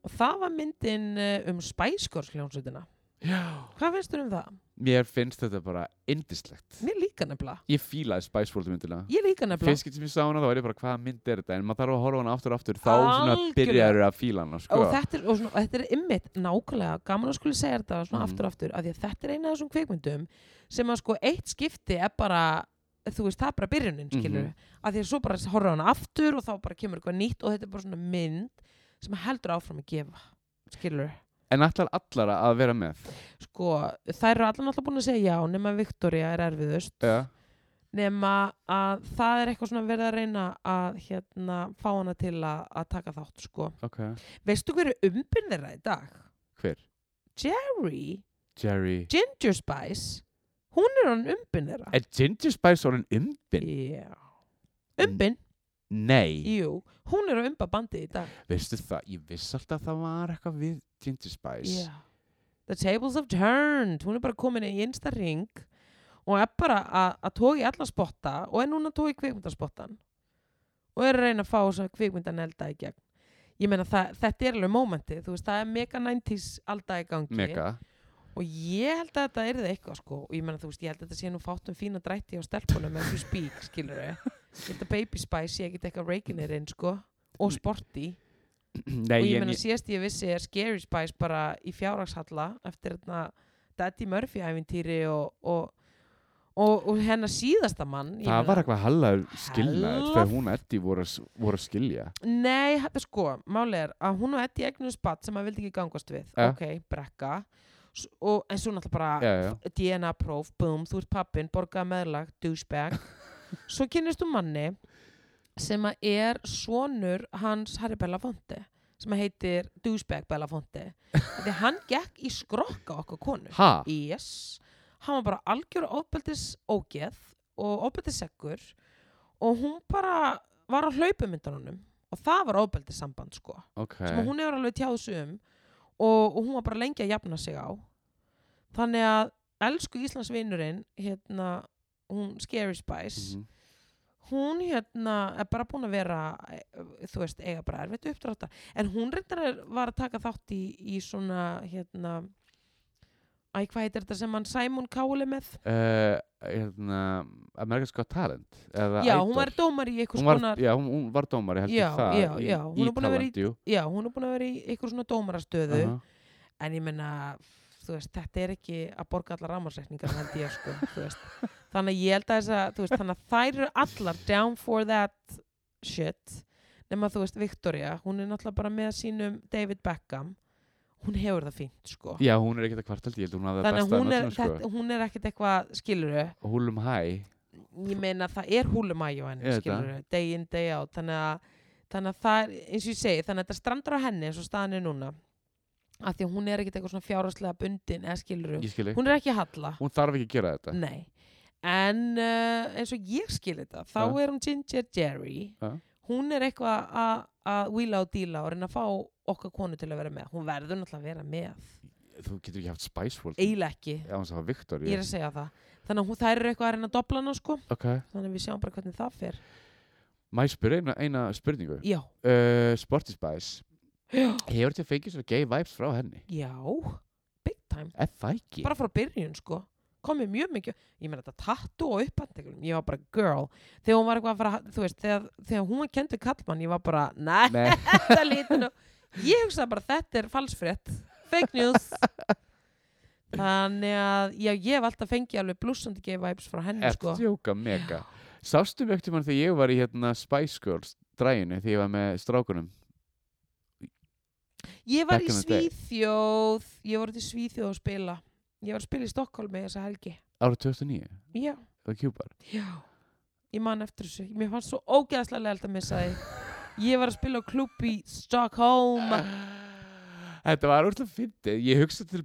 og það var myndin uh, um spæskorsljónsutina hvað finnst þú um það? Mér finnst þetta bara indislegt Mér líka nefnilega Ég fílaði Spice World myndina ég líka nefnilega Fyrst getur sem ég sá hana þá var ég bara hvaða mynd er þetta En maður þarf að horfa hana aftur og aftur Þá svona Algjörlega. byrjaður að fíla hana sko. og þetta er, og svona, þetta er ymmit nákvæmlega gaman að skuli segja þetta svona Mhm. aftur og aftur af því að þetta er eina af þessum kveikmyndum sem að sko eitt skipti er bara þú veist, það er bara byrjunin, skilur Mhm. af því að svo bara horfa hana aftur og þá bara kemur eitthvað nýtt og þetta er bara svona mynd sem heldur áfram að gefa skilur En ætlar allara að vera með sko, þær eru allan alltaf búin að segja já nema Victoria er erfiðust Já nema að það er eitthvað svona verið að reyna að hérna fá hana til að, að taka þátt sko. Ok veistu hver er umbyrð þeirra í dag? Hver? Jerry Jerry Ginger Spice hún er hann umbyrð þeirra Er Ginger Spice orðin umbin? Já. umbyrð, Nei. Jú hún er að umba bandið í dag. Veistu það, ég viss alltaf að það var eitthvað við Ginger Spice. Já. The tables have turned. Hún er bara komin í einsta ring og er bara að, tói í alla spotta og er núna að tói í kvikmyndaspottan. Og er að reyna að fá þess að kvikmyndan elda í gegn. Ég meina þetta er alveg mómentið. Þú veist það er mega 90s alda í gangi. Mega. Og ég held að þetta er það eitthvað sko. Og ég meina þú veist ég held að þetta sé nú fátt um fína drætti á stelpunum ef þú speak skilur þau þetta baby spice sé ekkert eitthvað reikinirinn sko og sporty. Nei, og ég ég, síðast ég vissi er Scary Spice bara í fjárhagshalla eftir þarna Daddy Murphy æfintýri og, og, og, og hennar síðasta mann ég það meina- var eitthvað hallaður skilnaður þegar hún og Eddie voru, að voru að skilja. Nei, þetta sko, máli er að hún og Eddie eignum spatt sem að vildi ekki gangast við. Ja. ok, brekka. S og, en svo náttúrulega bara já. f- DNA-próf, boom, þú ert pappin borgaði meðlag, douchebag svo kynnist þú manni sem er sonur hans Harry Belafonte sem heitir douchebag Belafonte. Því hann gekk í skrokka okkar konu. Ha? yes, hann var bara algjör ofbeldis ógeð og ofbeldiseggur og hún bara var á hlaupumyndanunum og það var ofbeldis samband sko. Ok. Sem hún hefur alveg tjáð sig um og, og hún var bara lengi að jafna sig á. Þannig að elsku Íslandsvinurinn hérna, hún Scary Spice Mhm. hún hérna er bara búin að vera eh, þú veist, eiga bara erfitt uppdráttar en hún reyndar var að taka þátt í, í svona hérna æ, hvað heitir þetta sem hann Simon Cowley með uh, hérna, America's Got Talent eða já, Idol. hún var dómar í einhvers var, konar já, hún, var dómari held Já, ég það já, í, já, í vera í- Talent, jú. já, hún er búin að vera í einhver svona dómarastöðu Aha. en ég menna veist, þetta er ekki að borga held ég sko, þannig að ég held að þess að, þær eru allar down for that shit. Nema þú veist, Victoria hún er náttúrulega bara með sínum David Beckham. Hún hefur það fínt sko. Já, hún er ekkert að kvartaldi, ég held að hún hafi það þannig að hún er, sko. er ekkert eitthvað skiluru, húlum hæ. Ég meina það er húlumægi á henni, skiluru, day in, day out. Þannig að, þannig að það er eins og ég segi, þannig að þetta strandur á henni eins og staðan er núna af því að hún er ekkert eitthvað svona fjárhagslega bundin eða skiluru, ég skilji, hún er ekki halla. Hún þarf ekki að gera þetta. Nei, en uh, eins og ég skil þetta, þá Ja. er hún Ginger Jerry. Ja. hún er eitthvað að- wheela og díla og reyna að fá okkar konu til að vera með. Hún verður náttúrulega að vera með. Þú getur ekki haft Spice World. Eiginlega ekki, að hafa Victoria. Ég er að segja það. Þannig að hún, þær eru eitthvað að reyna að dobla hana sko. Ok, þannig að við sjáum bara hvernig það fer. Má ég spyrja eina, eina spurningu? Uh, Sporty Spice hefur þetta fengið svona gay vibes frá henni? Já big time. Er það ekki? bara frá byrjun sko. Komið mjög mikið, ég meina þetta tattu og upphandleglum, ég var bara girl. Þegar hún var eitthvað að fara, þú veist, þegar, þegar hún var kent við kallmann, ég var bara, Nei, þetta lítur nú ég hugsaði bara, þetta er falsfrétt. Fake news. Þannig að, já, ég hef alltaf fengið alveg blúsandi gay vibes frá henni er sko. tjóka mega? Sástu mig eftir mann þegar ég var í hérna Spice Girls dræginu þegar ég var með strákunum ég var í. Svíþjóð ég var út í Svíþjóð að spila. Ég var að spila í Stokkólmi þessa helgi. Árið 2009 já, Það kjúpar já, ég man eftir þessu. Mér fannst svo ógeðslega leilt að missa því ég var að spila á klubb í Stockholm Þetta var úrslag fyndið. Ég hugsa til,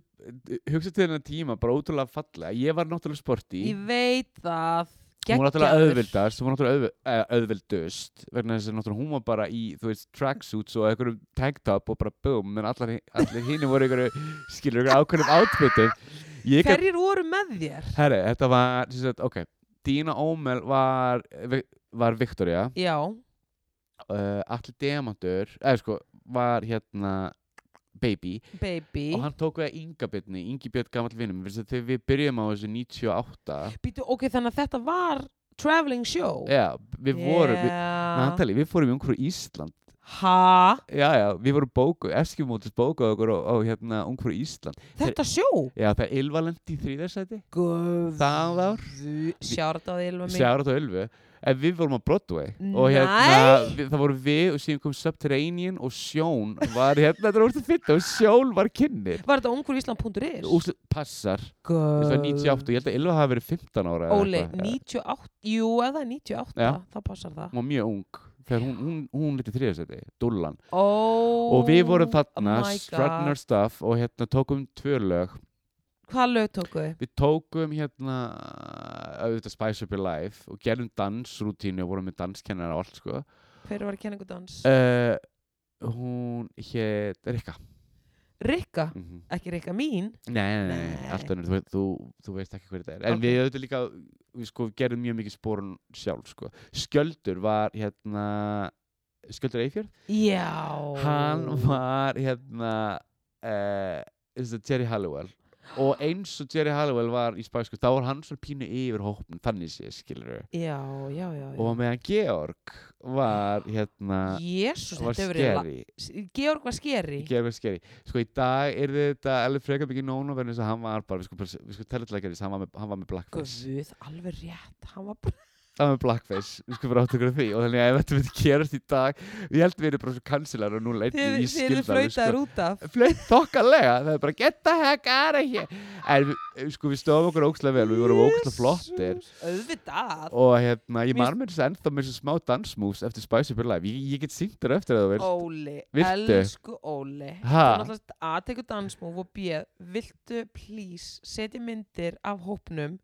hugsa til þennan tíma bara ótrúlega fallega. Ég var náttúrulega sporti ég veit það Hún var náttúrulega auðvildast Hún var náttúrulega auðv eh, auðvildust vegna þess að hún var bara í þú veist tracksuits og einhverjum tanktop og bara boom en allar, allir hinn voru einhverju skilur einhverju ákveðnum kann hverjir voru með þér? Herri, þetta var, sagt, ok, Dina Ómel var, var Victoria, já, uh, Alli Demantur, eða sko, var hérna Baby. Baby. Og hann tók við að Inga Byrni, Ingi Björn gamall vinnum, þegar við byrjum á þessu 98, Býtu, ok, þannig að þetta var traveling show. Já, við vorum, við, yeah. Natali, við fórum í umhverju Ísland, ha, já, já, við vorum bóku, Eskimótis bókuð okkur á, á hérna umhverju Ísland, þetta sjó já, það er Ylvalend í þrýðarsæti, Guð. Það ár, Sjárat á Ylva mín. Sjárat og Ölfu en við vorum á Broadway og hérna, við, það voru við og síðan kom Subterranean og Sjón var hérna, þetta var úrstu fytta og Sjón var kynnir Var þetta ungurísland.is? Úsli, passar, þetta var 98 og ég held að Ylva hafi verið 15 ára Óli, eitthvað. 98 Jú, eða 98, Já. þá passar það hún var mjög ung þegar hún, hún, hún liti þriðasæti, Dullan oh, og við vorum þarna, our God. stuff og hérna tókum tvö lög Hvað lög tókuðu? við tókum hérna auðvitað Spice Up Your Life og gerðum dansrútínu og vorum með danskennara og allt sko Hver var ykkur dans? uh, hún hétt Rikka Rikka, mm -hmm. ekki Rikka mín nei, nei, nei, Nei. allt önnur, þú, þú, þú veist ekki hver þetta er en Ok. við auðvitað líka við sko gerðum mjög mikið spórun sjálf sko. Skjöldur var hérna Skjöldur Eifjörð Já hann var hérna uh, Jerry Halliwell og eins og Jerry Halliwell var í Girls þá var hann svona pínu yfir hópnum þannig sé skilur já. og meðan Georg var hérna Jésús, var la- skeri S- Georg var skeri Georg var skeri sko í dag er þetta alveg frekar mikið nóna verðin þess að hann var bara við sko, sko gera þess hann var með, hann var með blackface. Guð, alveg rétt Hann var bara var með blackface við sko bara áttu okkur á því og þannig að ef þetta myndi gerast í dag ég held við erum bara svo kansilar og núna Þið ég þið skil eru það alveg, flautaður út af. Flöitt þokkalega það er bara get the heck out of here. En við, sko við stóðum okkur ókslega vel við vorum ókslega flottir. Auðvitað. Og hérna ég Mér- mér þess að ennþá með svo smá dansmoves eftir Spice Up Your Life. Ég, ég get syngt þér eftir það vilt. Óli, Viltu? elsku Óli. Ha? Þú náttúrulega A tekur dansmúf og B Viltu please setja myndir af hópnum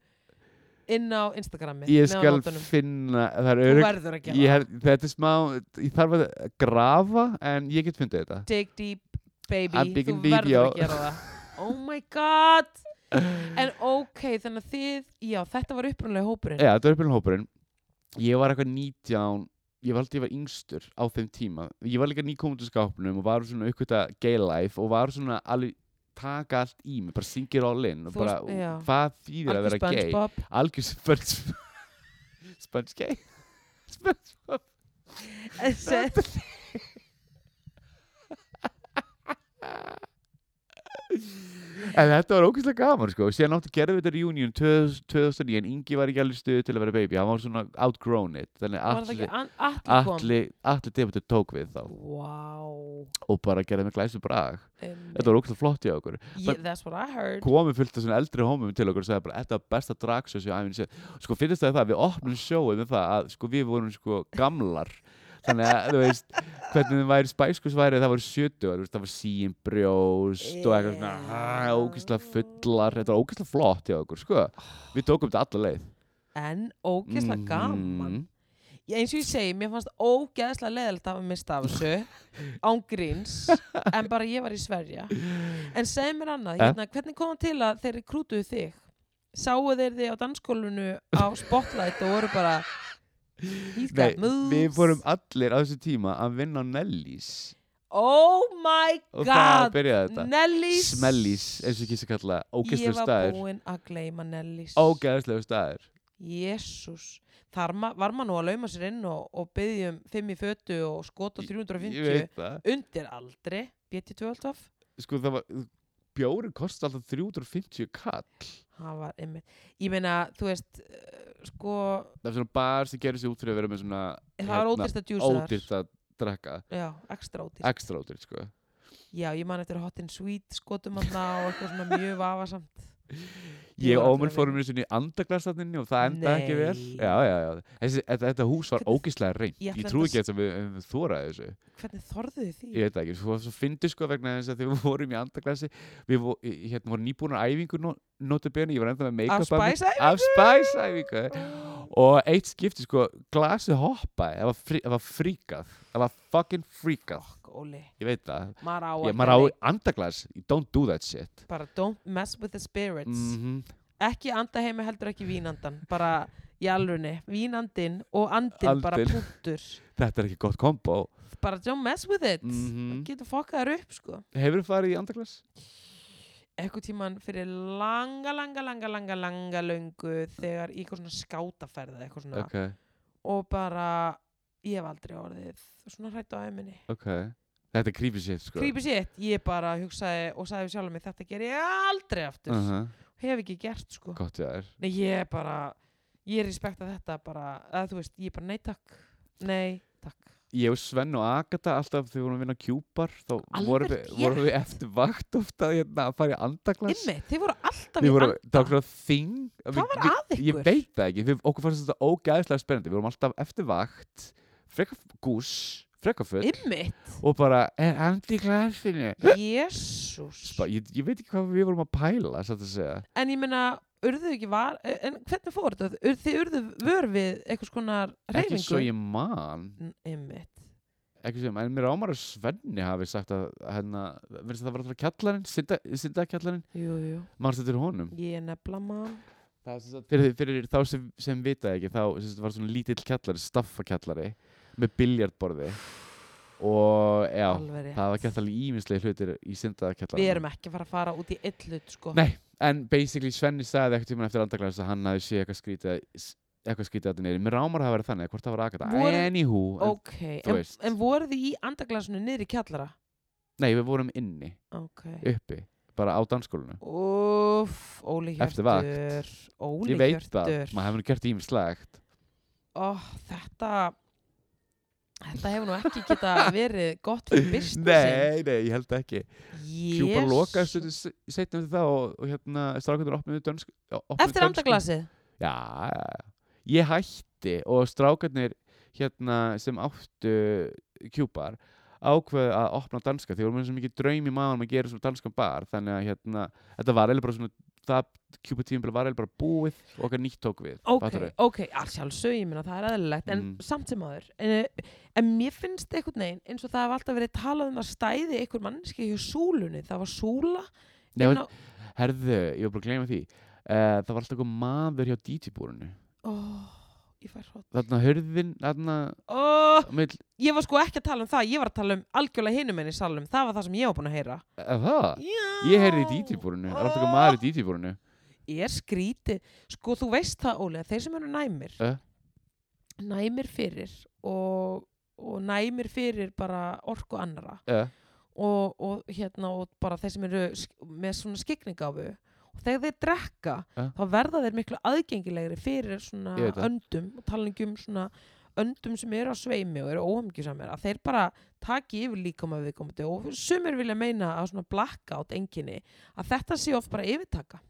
inn á Instagrami ég skal finna gera ég, hef, þetta er smá ég þarf að grafa en ég get fundið þetta. Dig deep baby. Þú verður já. að gera það. Oh my god. En ok, þannig að þið Já, þetta var upprunalega hópurinn. Já, þetta var uppbyrjum hópurinn. Ég var eitthvað 19 Ég var alltaf ég var yngstur á þeim tíma. Ég var líka nýkomund í skápnum og var svona uppkvita gay life og var svona alveg taka allt í mig, bara syngir all in og bara, já. hvað þýðir að vera gay algjör sponge sponge gay Spongebob Þessi- en þetta var ógeðslega gaman sko. Og síðan átti gerði þetta reunion 2000 2009 en Ingi var ekki alveg stuðu til að vera baby. Hann var svona outgrown it. Þannig allir allir allir debutur tók við þá. Wow og bara gerði með glæsu brag. Einmitt. þetta var ógeðslega flott í okkur. Yeah, That's what I heard. komið fullt af svona eldri homum til okkur og sagði bara þetta var besta dragsjós í æfinn sér sko finnst það það, við opnum sjóið með það að sko við vorum sko gamlar þannig að þú veist hvernig þið væri spæskus væri það voru 70 þú veist, það var sín brjóst og eitthvað svona Já. ógeðslega fullar þetta var ógeðslega flott í okkur sko við tókum þetta alla leið En ógeðslega gaman Mhm. Ég, eins og ég segi, mér fannst ógeðslega leðilegt að hafa mista af þessu án gríns, en bara ég var í Sverja en segð mér annað Eh? hérna, hvernig kom það til að þeir krútuðu þig sáu þeir þig á danskólinu á Spotlight og voru bara Nei, got moves við vorum allir á þessu tíma að vinna á Nellis oh my og það god! byrjaði þetta? Nellís Smellís, eins og ég kýrst að kalla ég ógeðslegu var staður. búinn að gleyma Nellís ógeðslegu staður. Jésús þar ma var maður nú að lauma sér inn og, og byggja um 5 í fötu og skota ég 350 veit það. Undir aldri BT12 alltaf sko það var bjórin kosti alltaf 350 kall það var einmitt ég meina þú veist uh, sko það er svona bar sem gerir sig út fyrir að vera með svona það var ódýrst að djúsa þar. ódýrt að drekka. Já, ekstra ódýrst ekstra ódýrt sko. Já, ég man eftir hot and sweet skotum aðna og eitthvað svona mjög vafasamt ég og Ómur að fórum í svona í andaglarsatninni og það endaði ekki vel. Nei. já, já, já. Þessi, þetta, þetta hús var Hvernig- ógeðslega reynd Ég ég, ætla trú að- ekki að við, við þóraði þessu. Hvernig þorðuðu því? ég veit það ekki, svo, svo fyndi sko vegna þess að þegar við vorum í andaglassi við vo, í- hérna vorum nýbúin að æfingu no, notabene, ég var enda með af make-up af mér- spæsa af spæsæfingu og eitt skipti sko glasi hoppaði, það var, frí, það var fríkað. Það var fucking fríkað Óli, ég veit það, maður á ég, ekki maður á andaglas. Don't do that shit. Bara don't mess with the spirits. Mm ekki anda heima heldur ekki vínandan. Bara í alrunni, vínandinn og andinn bara Andinn. punktur. Þetta er ekki gott kombo. Bara don't mess with it. Mhm. það getur fokkað þér upp sko. Hefur þú farið í andaglas? eitthvað tíman fyrir langa, langa, langa, langa, langa löngu þegar í eitthvað svona skátaferð eitthvað svona. Ok, og bara ég hef aldrei orðið svona hrætt á æminni ok þetta er creepy shit sko. Creepy shit, ég bara hugsaði og sagði sjálf mig þetta ger ég aldrei aftur. Uh -huh. hef ekki gert sko. Gott ég er Nei, ég bara, ég respekta þetta bara, eða þú veist, ég bara, nei takk, nei takk. ég og Sven og Agatha alltaf þegar við vorum að vinna kjúpar þá vorum við, vorum við eftir vakt ofta hérna, að fara í andaglas. Ymmi, þið voru alltaf í vorum, anda. það var þing. Hvað var að ég veit það ekki, við, okkur fannst þetta ógæðislega spennandi. Við vorum alltaf eftir vakt freka gús, freka full. Ymmi, og bara, er andi í glasinu? Jésús. Ég, ég veit ekki hvað við vorum að pæla að En ég meina, urðu ekki var, en hvernig fór þetta? Ur, þið urðu vör við eitthvað skonar ekki svo ég man. Ekki sem, en mér ámar að Svenni hafi sagt að hérna, verðist það var alltaf kjallarinn synda, synda kjallarinn, jú, jú, mannst þetta er honum? Ég er nefnilega mann. er fyrir, fyrir þá sem, sem vita ekki þá var svona lítill kjallari, staffakjallari með biljardborði og já, Alveg rétt. það var gett alveg íminslega hlutir í syndakjallarinn Við erum ekki að fara að fara út í illut, sko. Nei, en basically Svenni sagði eitthvað tíma eftir andaglæðis að hann hafi séð eitthvað skrítið eitthvað skrítið að þetta neyri. Mér rámar að hafa verið þannig, hvort það var aðgata. Voru- Anywho, en, Ok, þú en, veist. en voru þið í andaglasinu niður í kjallara? nei, við vorum inni, Ok. uppi, bara á dansskólinu. Úff, Óli Hjörtur. Eftir vakt. Óli Ég veit Hjörtur. það, maður hefur nú gert ímislegt. Ó, þetta Þetta hefur nú ekki geta verið gott fyrir businessin Nei, nei, ég held ekki. Kjúpa Jesús. lokaði stundu setnum eftir það og, og hérna strákundur opnuðu dönsk. Eftir andaglasið Já. Ég hætti og strákarnir hérna sem áttu kjúpar ákveðu að opna danska því vorum við svo mikið draum í maðunum að gera svona danskan bar þannig að hérna, þetta var eiginlega bara svona það tímabili var eiginlega bara búið og okkar nýtt tók við Ok, ok, að sjálfsög, ég minna það er eðlilegt en Mm. samt sem aður en, en mér finnst einhvern veginn eins og það hef alltaf verið talað um að stæði einhver mannski hjá súlunni, það var súla Nei, á, herðu, ég var bara að gleyma því uh, það var alltaf einhver maður hjá DJ-búrinu ó, ég fær hrótt þarna hörðin, þarna ó, mill, ég var sko ekki að tala um það, ég var að tala um algjörlega hinum enn í salum, það var það sem ég var búin að heyra. Uh, það? Já. Ég heyrði í DJ-búrinu, það var alltaf einhver maður í DJ-búrinu er skrítið. Sko þú veist það Óli að þeir sem eru næmir Eh? næmir fyrir og, og næmir fyrir bara orku annara uh, og, og hérna og bara þeir sem eru sk- með svona skikningáfu og þegar þeir drekka Eh? þá verða þeir miklu aðgengilegri fyrir svona öndum og talningum svona öndum sem eru á sveimi og eru óhamgjusamir að þeir bara taki yfir líkama viðkomandi og sumir vilja meina að svona blackout enginni að þetta sé oft bara yfirtaka.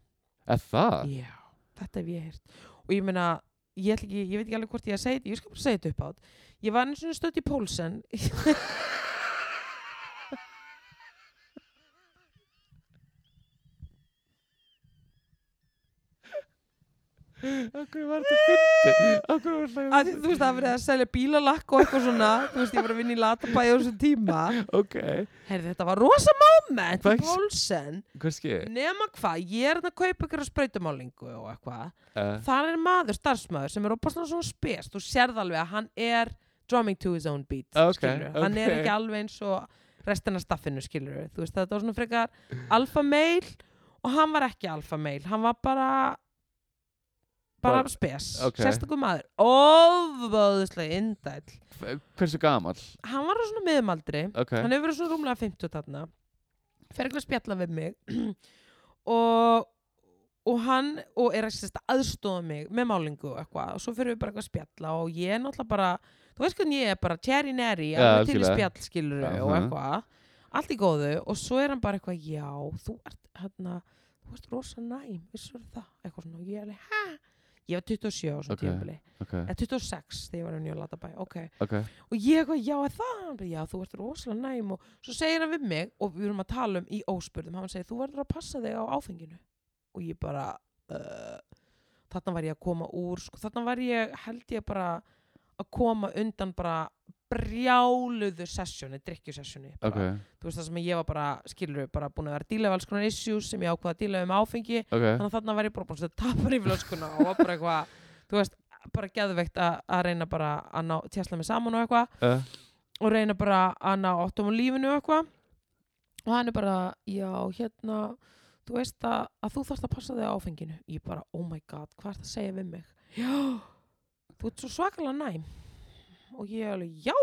Er það? Já, þetta hef ég heyrt. Og ég meina, ég, ekki, ég veit ekki alveg hvort ég að segja þetta, ég skal bara segja þetta upp átt ég var eins og stödd í Pólsen Akkur var þetta fyndi? Akkur var þetta því, þú veist það verið að selja bílalakk og eitthvað svona. Þú veist ég var að vinna í Latabæi á þessum tíma. Ok, Herði, þetta var rosa moment í Pólsen hvað skeið? nema hvað, ég er að kaupa ykkur sprautumálingu og eitthvað. Uh, þar er maður, starfsmaður sem er opast svona spes. Þú sérð alveg að hann er drumming to his own beat Ok, skilurðu. hann er ekki alveg eins og restina af staffinu skilur þú veist þetta var svona frekar alfa meil og hann var ekki alfa meil hann var bara bara Bara- spes, ok. sérstakur maður. Ofbáðislega indæll. F- Hversu gamall? hann var á svona miðumaldri Ok, hann hefur verið svona rúmlega 50 þarna. Fer ekki að spjalla við mig. Og og hann, og er að aðstofa mig með málingu og eitthvað. Og svo fyrir við bara eitthvað að spjalla og ég er náttúrulega bara þú veist hvernig ég er bara neri Já, alveg til í spjall skilur og Aha. eitthvað. Allt í góðu. Og svo er hann bara eitthvað já, þú ert hérna þú ert rosa næm, vissur það? Eitthvað svona, og ég er alveg, hæ? Ég var 27 á svona Ok. tímabili, ok, eða 26 þegar ég var í Nýja Latabæ, ok ok og ég eitthvað, já, það? Já, þú ert rosalega næm og svo segir hann við mig og við erum að tala um í óspurðum hann segir, þú verður að passa þig á áfenginu og ég bara uh, þarna var ég að koma úr sko, þarna var ég, held ég bara að koma undan bara brjáluðu sessjóni, drikkjusessjóni Ok, þú veist það sem ég var bara, skilur bara búin að vera að díla við alls konar issues sem ég ákvaða að díla við með áfengi. Ok. Þannig að þarna var ég bara búin að tapa í flöskuna og var bara eitthvað, þú veist bara geðveikt að, reyna bara að ná tjásla mig saman og eitthvað. Uh, og reyna bara að ná áttum á lífinu og eitthvað. Og hann er bara, já, hérna þú veist að, að þú þarfst að passa þig á áfenginu. Ég bara, oh my god, hvað er það að segja við mig? Já, þú ert svo svakalega næm og ég er alveg, já!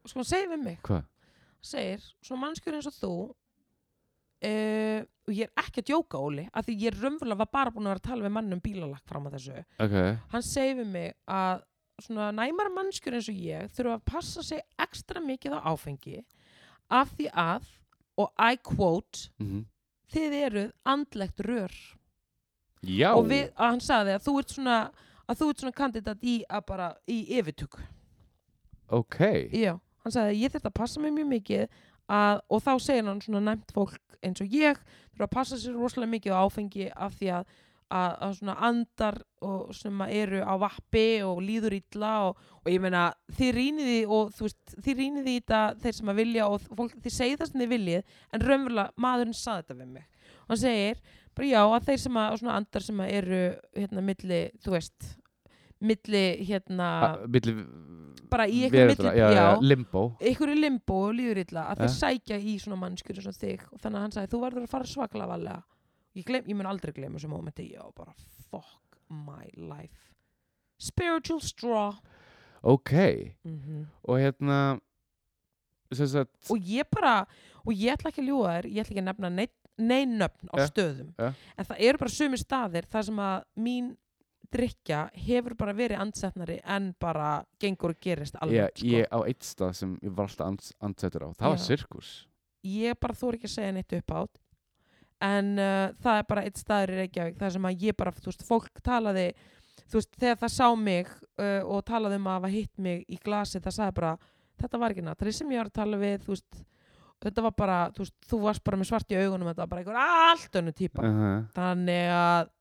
Og sko hann segir við mig. Hvað? segir, svona mannskur eins og þú uh, og ég er ekki að djóka Óli, af því ég raunverulega var bara búin að vera að tala við mann um bílalagt fram að þessu. Ok, hann segir við mig að svona næmar mannskjur eins og ég þurfa að passa sig ekstra mikið á áfengi af því að og I quote mhm. Þið eruð andlegt rör. Já. Og við, hann sagði að þú ert svona að þú ert svona kandidat í að bara í yfirtöku Ok. Já, hann sagði að ég þurft að passa mig mjög mikið að, og þá segir hann svona næmt fólk eins og ég þurfa að passa sér rosalega mikið á áfengi af því að, að, að svona andar og sem að eru á vappi og líður illa og, og ég meina þið rýnið í og þú veist þið rýnið í þetta þeir sem að vilja og fólk, þið segið það sem þið viljið en raunverulega maðurinn saði þetta við mig. Og hann segir bara já að þeir sem að og svona andar sem að eru hérna milli þú veist milli hérna A- Milli bara í einhverju milli- já, já, já. Limbo. Einhverju limbo og líður illa að þeir Ja. sækja í svona mannskjur eins og þig. Og þannig að hann sagði þú verður að fara svaklega valega ég, glem, ég mun aldrei gleyma þessu mómenti. Ég var bara fuck my life. Spiritual straw. Ok. Mm Og hérna og ég bara og ég ætla ekki að ljúga þér ég ætla ekki að nefna neinn nein nöfn á Ja. stöðum. Ja. en það eru bara sumi staðir þar sem að mín drikja hefur bara verið andsetnari en bara gengur og gerist alveg sko. ég á eitt stað sem ég var alltaf ans, ansettur á Það var Já. sirkus ég bara þór ekki að segja neitt upp átt en uh, það er bara eitt staður í Reykjavík þar sem að ég bara, þú veist, fólk talaði þú veist, þegar það sá mig uh, og talaði um að hafa hitt mig í glasi það sagði bara, þetta var ekki Natali sem ég var að tala við, þú veist þetta var bara, þú veist, þú varst bara með svart í augunum þetta var bara einhver allt önnu típa uh -huh. þannig að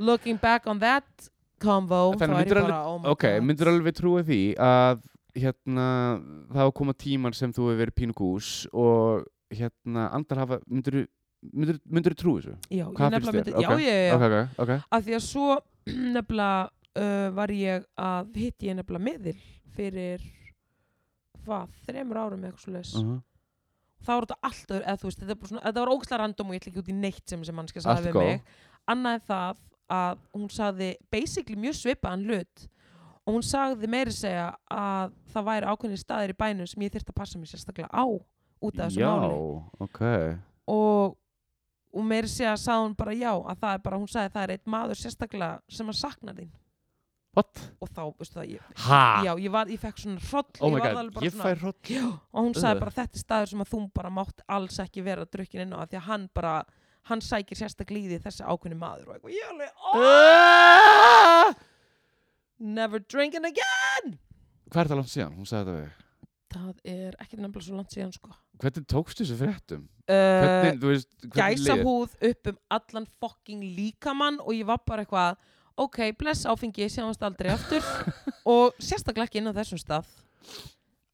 looking back on that convo, þá er ég bara, oh my Ok, god myndur alveg trúa því að hérna, það komað tímar sem þú hefur verið pínugús og hérna, andar hafa myndur myndur, myndur trúa þessu? já, Hvað ég nefnilega þér? myndi, já, já, já, Ok, ok, ok af því að svo nefnilega uh, var ég að hitt ég nefnilega miðil fyrir hvað, þremur árum eða eitthvað leis uh -huh. þá var þetta allt öðru, eða þú veist, þetta, er þetta var ógæslega random og ég ætla ekki út í neitt sem sem mannska Allt sagði við mig annað en það að hún sagði basically mjög svipaðan hlut og hún sagði meiri segja að það væri ákveðni staðir í bænum sem ég þyrfti að passa mig sérstaklega á út af þessu Já, máli ok. Og, og meiri segja sagði hún bara já að það er bara, hún sagði það er eitt maður sérstaklega sem að sakna þín. What? og þá, veistu það, ég, já, ég, var, ég fekk svona hroll Oh og hún sagði bara þetta er staður sem að þú bara mátt alls ekki vera drukkin inn á því að hann bara hann sækir því þessi ákveðni maður og eitthvað, ég alveg, oh, never drinking again! Hvað er það langt síðan? Hún sagði þetta við það er ekki nefnilega svo langt síðan sko. Hvernig tókstu þessu fréttum? uh, gæsa húð upp um allan fucking líkamann og ég var bara eitthvað ok, bless áfengi, sjáumst aldrei aftur. Og sérstaklega ekki inn á þessum stað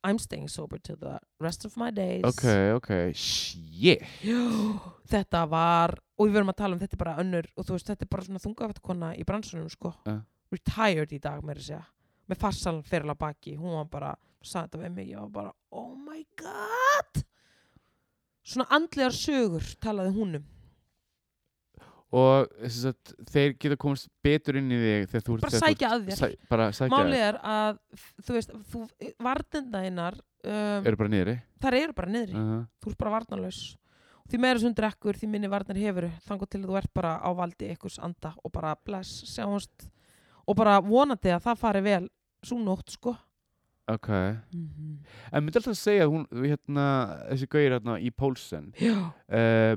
I'm staying sober to the rest of my days. Ok, ok, shit. Já, þetta var og við verum að tala um þetta er bara önnur og þú veist, þetta er bara svona þungafættukonna í bransunum sko. Ja. retired í dag með þess að segja. Með farsalan fyrir að baki. Hún var bara, sagði þetta við mig ég var bara, oh my god! Svona andlegar sögur talaði hún um og að þeir geta komast betur inn í þig þegar þú ert bara sækja að þér. sæ, bara sækja. Málið er að þú veist, þú, varnenda hinnar um, eru bara niðri. þar eru bara niðri. Uh þú ert bara varnarlaus. Því meira sem drekkur, því minni varnar hefur þannig til að þú ert bara á valdi einhvers anda og bara bless, sjáumst. Og bara vonandi að það fari vel svo nótt sko. Ok. En myndi alltaf að segja hún hérna, þessi gauðir hérna í Pólsen já, uh,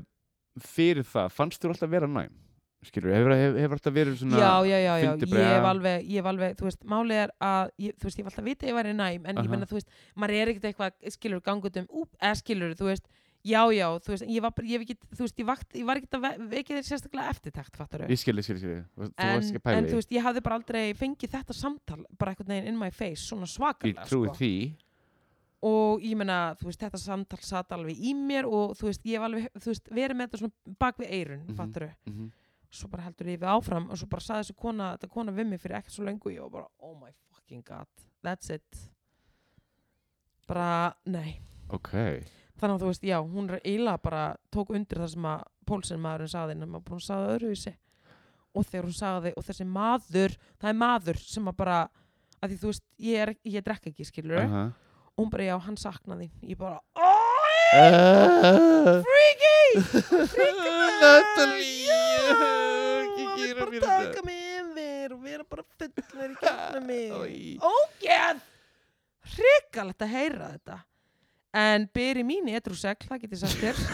fyrir það, fannst þú alltaf vera næm skilur, hefur, hefur, hefur alltaf verið svona já, já, já, já. ég hef alveg, ég hef alveg þú veist, málið er að ég, þú veist, ég hef alltaf vitið að ég væri næm en Aha. ég menna, þú veist, maður er ekkert eitthvað skilur gangut um, úp, eða skilur, þú veist já, já, þú veist, ég var ég hef ekki þú veist, ég, vakt, ég var ekkert að ve- vekja þér sérstaklega eftirtækt, fattar ég skilji, skilji, skilji þú en, ekki að pæla en þú veist, ég hafði bara aldrei fengið þetta samtal bara einhvern veginn in my face, svona svakalega sko. Og ég meina, þú veist, þetta samtal satt alveg í mér og þú veist, ég hef alveg þú veist, verið með þetta svona bak við eirun mm mm svo bara heldur ég við áfram og svo bara saði þessi kona, þetta kona við mig fyrir ekkert svo lengu og ég var bara, oh my fucking god that's it. Bara, nei. Ok, þannig að þú veist, já, hún er eiginlega bara tók undir það sem að pólsinn maðurinn saði en maður búin að saði öðruvísi. Og þegar hún saði, og þessi maður það er maður sem að bara að því þú veist, ég, er, ég og hún bara, já, hann saknaði. Ég bara, oh, uh, freaky! Freaky Natalie bara taka mig yfir og vera bara fullir í gegnum mig. Ógeð! Hrikalegt að heyra þetta. En byrji mín í edrúsegl það get ég sagt þér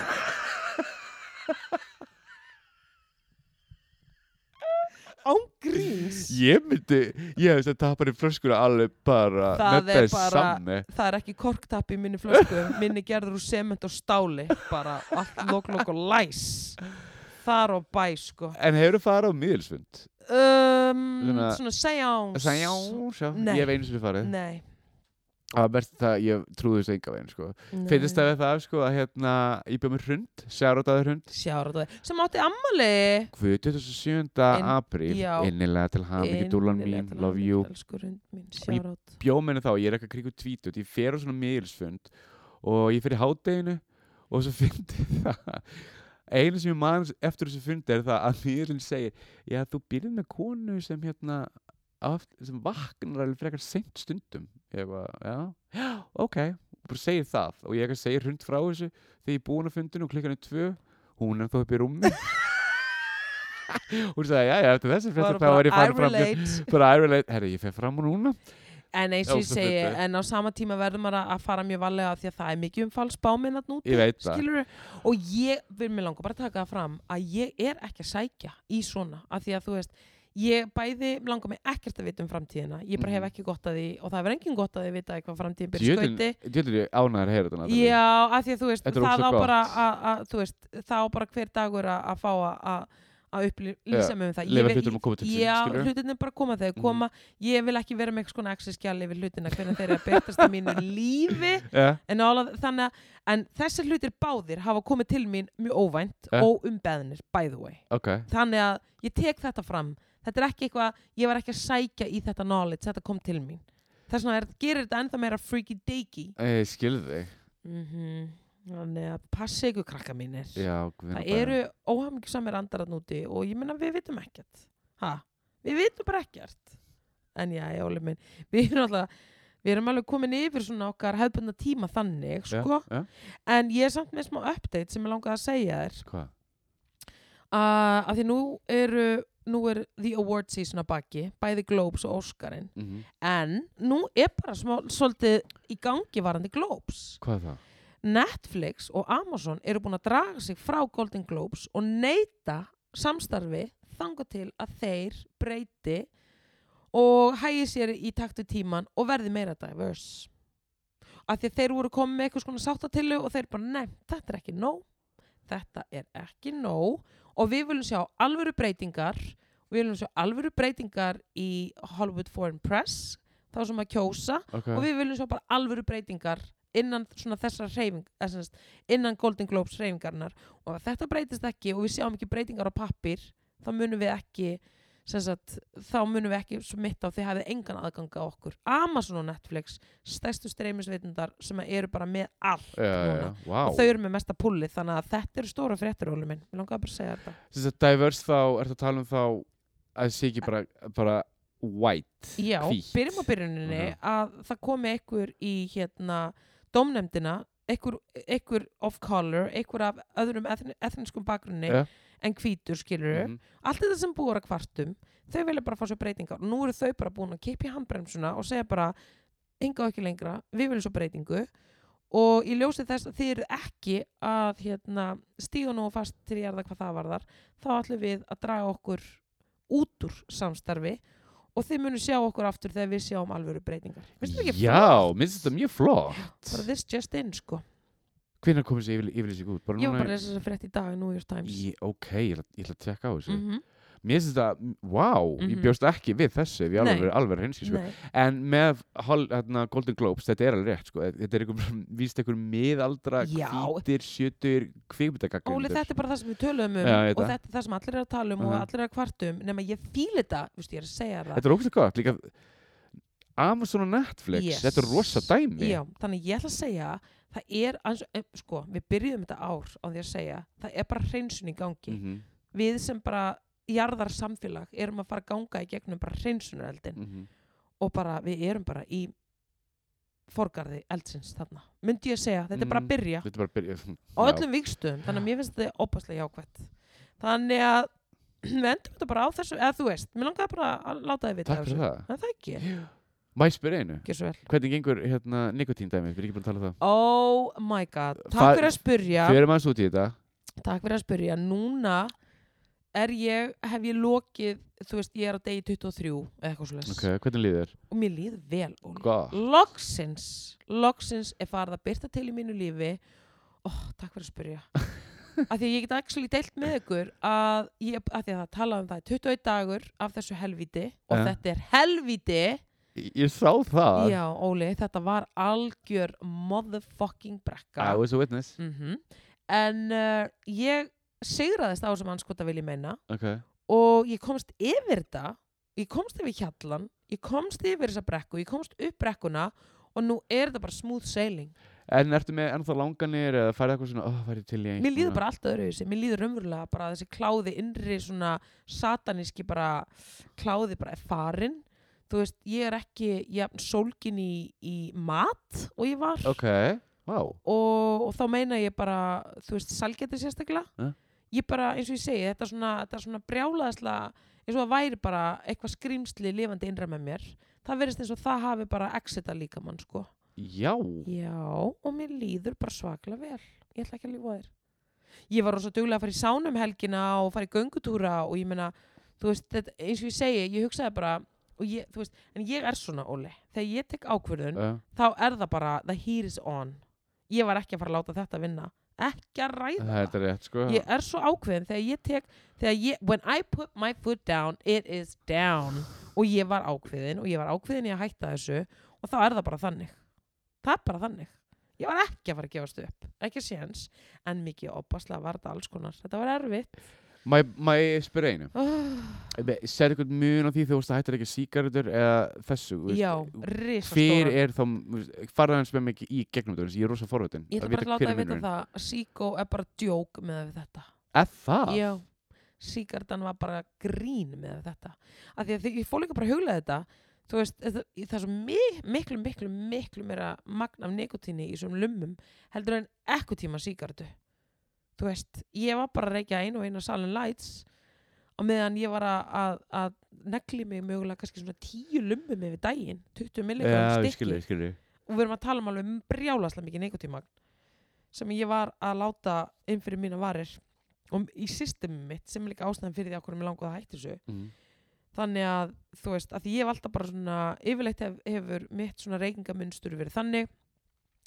ángríns ég myndi, ég veist að tapar í flöskuna alveg bara Það með er bara- samme það er ekki korktapp í minni flösku minni gerður úr sement og stáli bara allt lok lok og læs. Þar og bæ sko. En hefur þú farið á miðilsfund? um, Svona- svona Nei. ég hef einu sinni farið. Nei, var best það, ég trúði þessu enga veginn sko. nei. finnst það við það sko að hérna ég með hund, sjárótaði hund Sjára það sem átti ammali 27. Inn- apríl já. innilega til hamingi dúlan mín, love you mín, ég- sjára bjóminni þá, ég er eitthvað kringu tvítut ég fer á svona miðilsfund og ég fer í hádeginu og svo fyndi það einu sem ég man eftir þessu fundi er það að miðilin segir já þú byrðið með konu sem hérna aft, sem vaknar alveg frekar seint stundum. Ég eitthvað, já, já, ok. Og bara segir það og ég segir hund frá þessu þegar ég er búin að fundinu og klukkan er tvö. Hún er þó upp í rúmi hún sagði, já, já, eftir þessi fréttir þá er ég farin fram bara I relate, herri, ég fer fram og núna. En eins og ég segi, en á sama tíma verður maður að- fara mjög valega því að það er mikið um falsbáminn að skilurðu? og ég vil mér langa bara taka það fram að ég er ekki að sækja í svona af því að þú veist ég bæði langar mig ekkert að vita um framtíðina ég bara hef Mhm. ekki gott að því og það er engin gott að því vita hvað framtíðin byrja skauti Djöldin ég ánæður að heyra þetta. Já, af því að þú veist, er það á bara að, að, þú veist, það á bara hver dagur að, að fá að, að- að upplýsa mig um það. Ég leyfa vil- hlutunum að koma til sín, Já, skilurðu? hlutinni bara koma þegar Mhm. koma. Ég vil ekki vera með eitthvað svona exi-skjali yfir hlutina hvernig þeir eru að betast í mínu lífi. ja, En, þannig að, en þessir hlutir báðir hafa komið til mín mjög óvænt Ja. og umbeðnir, by the way. ok Þannig að ég tek þetta fram. Þetta er ekki eitthvað, ég var ekki að sækja í þetta knowledge, þetta kom til mín. Þess vegna er, gerir þetta ennþá meira freaky-deaky. ég skilði þig Mm Þannig að passi ykkur krakka mínir. já, það eru óhamingjusamir andar að núti og ég meina við vitum ekkert. Ha? Við vitum bara ekkert. En já, ég ólega minn. Við erum alltaf, við erum alveg komin yfir svona okkar hefðbundna tíma þannig, sko. já. En ég er samt með smá update sem ég langaði að segja þér. hvað Uh, að því nú eru, nú er the award season að baki, bæði Globes og Oscarinn. Mhm. En nú er bara smá, svolítið í gangi varandi Globes. hvað er það Netflix og Amazon eru búin að draga sig frá Golden Globes og neyta samstarfi þanga til að þeir breyti og hægi sér í taktu tíman og verði meira diverse. Af því að þeir voru komið með eitthvað svona sáttatilu og þeir bara, nei, þetta er ekki nóg. Þetta er ekki nóg og við viljum sjá alvöru breytingar. Við viljum sjá alvöru breytingar í Hollywood Foreign Press þá sem að kjósa. Ok. Og við viljum svo bara alvöru breytingar innan þessar sem sagt, innan Golden Globes hreyfingarnar og ef þetta breytist ekki og við sjáum ekki breytingar á pappir þá munum við ekki sagt, þá munum við ekki svo mitt á því hafið engan aðganga á okkur Amazon og Netflix, stærstu streymisveitundar sem eru bara með allt núna. já, vá. og þau eru með mesta pulli þannig að þetta eru stóra fréttir Óli minn, ég langaði bara að segja þetta Þess að diverse þá, ertu að tala um þá að það sé ekki bara, bara white, Já, hvít. byrjum á byrjuninni Mhm. að það komi einhver í hérna dómnefndina einhver, einhver of color einhver af öðrum ethni, ethniskum bakgrunni Ja. En hvítur skilur Mhm. allt þetta sem búur að kvartum þau vilja bara fá svo breytingar. Og nú eru þau bara búin að kipja handbremsuna og segja bara enga ekki lengra, við viljum svo breytingu. Og í ljósið þess að þið eru ekki að hérna, stíga nú fast til ég hvað það varðar þá ætlum við að draga okkur út úr samstarfi og þið munum sjá okkur aftur þegar við sjáum alvöru breytingar. Já, minnst þetta mjög flott. Bara this just in sko Hvenær kom þessi yfirl- yfirlýsing út? Bara ég var bara að lesa þess að frétt í dag í New York Times Í, ok, ég ætla, ég ætla að tjekka á þessu mm Mér finnst þetta, wow, ég Mhm. bjóst ekki við þessu ef ég Nei. alveg, alveg hinski sko. Nei, En með hérna, Golden Globes, þetta er alveg rétt sko. Þetta er einhver, víst einhver miðaldra hvítir, sjötur, kvikmyndagagnir Óli, þetta er bara það sem við töluðum um ég veit og þetta er það sem allir er að tala um og Mhm. allir er að kvartum nema ég fíl þetta, veist, ég er að segja það Þetta er ógæslega gott, líka Amazon og Netflix, Yes. þetta er rosa dæmi Já, þannig ég ætla að segja það er, og- eh, sko, við byrjuðum þetta ár á því að segja, það er bara hreinsun í gangi. Mhm, við sem bara jarðar samfélag erum að fara að ganga í gegnum bara hreinsunareldin mhm. og bara við erum bara í forgarði eldsins þarna. Myndi ég segja, þetta er bara að Mm, byrja. Þetta er bara að byrja. Á öllum vikstöðum, þannig að mér finnst þetta opaslega jákvætt. Þannig að við endum þetta bara á þessu, eða þú veist mér langaði bara að láta þið vita Takk fyrir það. En það ekki, Má ég spyrja einu? ekki svo vel. Hvernig gengur hérna, nikotíndæmi? Við erum ekki búin að tala um það. Oh my god, takk Fa- fyrir að spyrja. Fyrir maður út í þetta. Takk fyrir að spyrja, núna er ég, hef ég lokið þú veist, ég er á degi 23 eða eitthvað svo Ok, hvernig líður? og mér líður vel, Óli. Gott. Loksins, loksins er farið að byrta til í mínu lífi. Oh, takk fyrir að spyrja. Af því ég get actually deilt með ykkur að, ég, að því að tala um það 21 dagur af þessu helvíti og Ja. þetta er helvíti Ég, ég sá það. Já Óli, þetta var algjör motherfucking brekka. I was a witness. Mm en uh, ég sigraðist á þessum anskota vil ég meina Ok. og ég komst yfir þetta. Ég komst yfir hjallan ég komst yfir þessa brekku, ég komst upp brekkuna og nú er þetta bara smooth sailing. En ertu með ennþá langanir eða færið eitthvað svona, oh, færið til í mér líður bara allt öðru þessi, mér líður raunverulega bara þessi kláði innri svona sataníski bara kláði bara er farin þú veist, ég er ekki jafn sólgin í, í mat og ég var. Ok, wow og, og þá meina ég bara þú veist, salgeti sérstaklega. Ja. ég bara, eins og ég segi, þetta er svona, þetta er svona brjálaðislega, eins og það væri bara eitthvað skrýmsli lifandi innra með mér. Það verðist eins og það hafi bara exita líka mann, sko. Já. Já, og mér líður bara svaklega vel. Ég ætla ekki að lífa þér. Ég var rosa duglega að fara í sánum helgina og fara í göngutúra og ég meina þú veist, þetta, eins og ég segi, ég hugsaði bara ég, veist, en ég er svona, Óli þegar ég tek ákvörðun, uh, þá er það bara the heat is on. Ég var ekki að fara að láta þetta vinna. Ekki að ræða Þetta er rétt sko. Ég er svo ákveðin þegar ég tek þegar ég, when I put my foot down it is down. Og ég var ákveðin og ég var ákveðin í að hætta þessu og þá er það bara þannig. Það er bara þannig. Ég var ekki að fara að gefast upp, ekki séns. En mikið opaslega var þetta alls konar. Þetta var erfitt Má ég- spyrja einu? Oh, Sér eitthvað mun á því þú veist að hættir ekki sígaretur eða þessu já, risa Hver stóra er þá, farað hans með mig í gegnum þetta Ég er rosa forvitin. Ég ætla bara að láta að vita það. Að Síkó er bara djók með þetta. Er það? Já, síkardan var bara grín með þetta. Af því að ég fór líka bara að hugla þetta. Þú veist, það, það er svo mi miklu, miklu, miklu meira magn af nikotíni í svona lummum heldur en ekku tíma síkardu þú veist, ég var bara að reykja einu og einu Salin Lights og meðan ég var að, að, að negli mig mögulega kannski svona tíu lummum yfir daginn, 20 milligram skilji og við erum að tala um alveg brjálaslega mikið nikotímagn sem ég var að láta inn fyrir mína varir. Og í systemi mitt sem er líka ástæðan fyrir því að hvernig mér langaði að hætti þessu mm. þannig að þú veist, að ég hef alltaf bara svona yfirleitt hef, hefur mitt svona reykingamunstur verið þannig.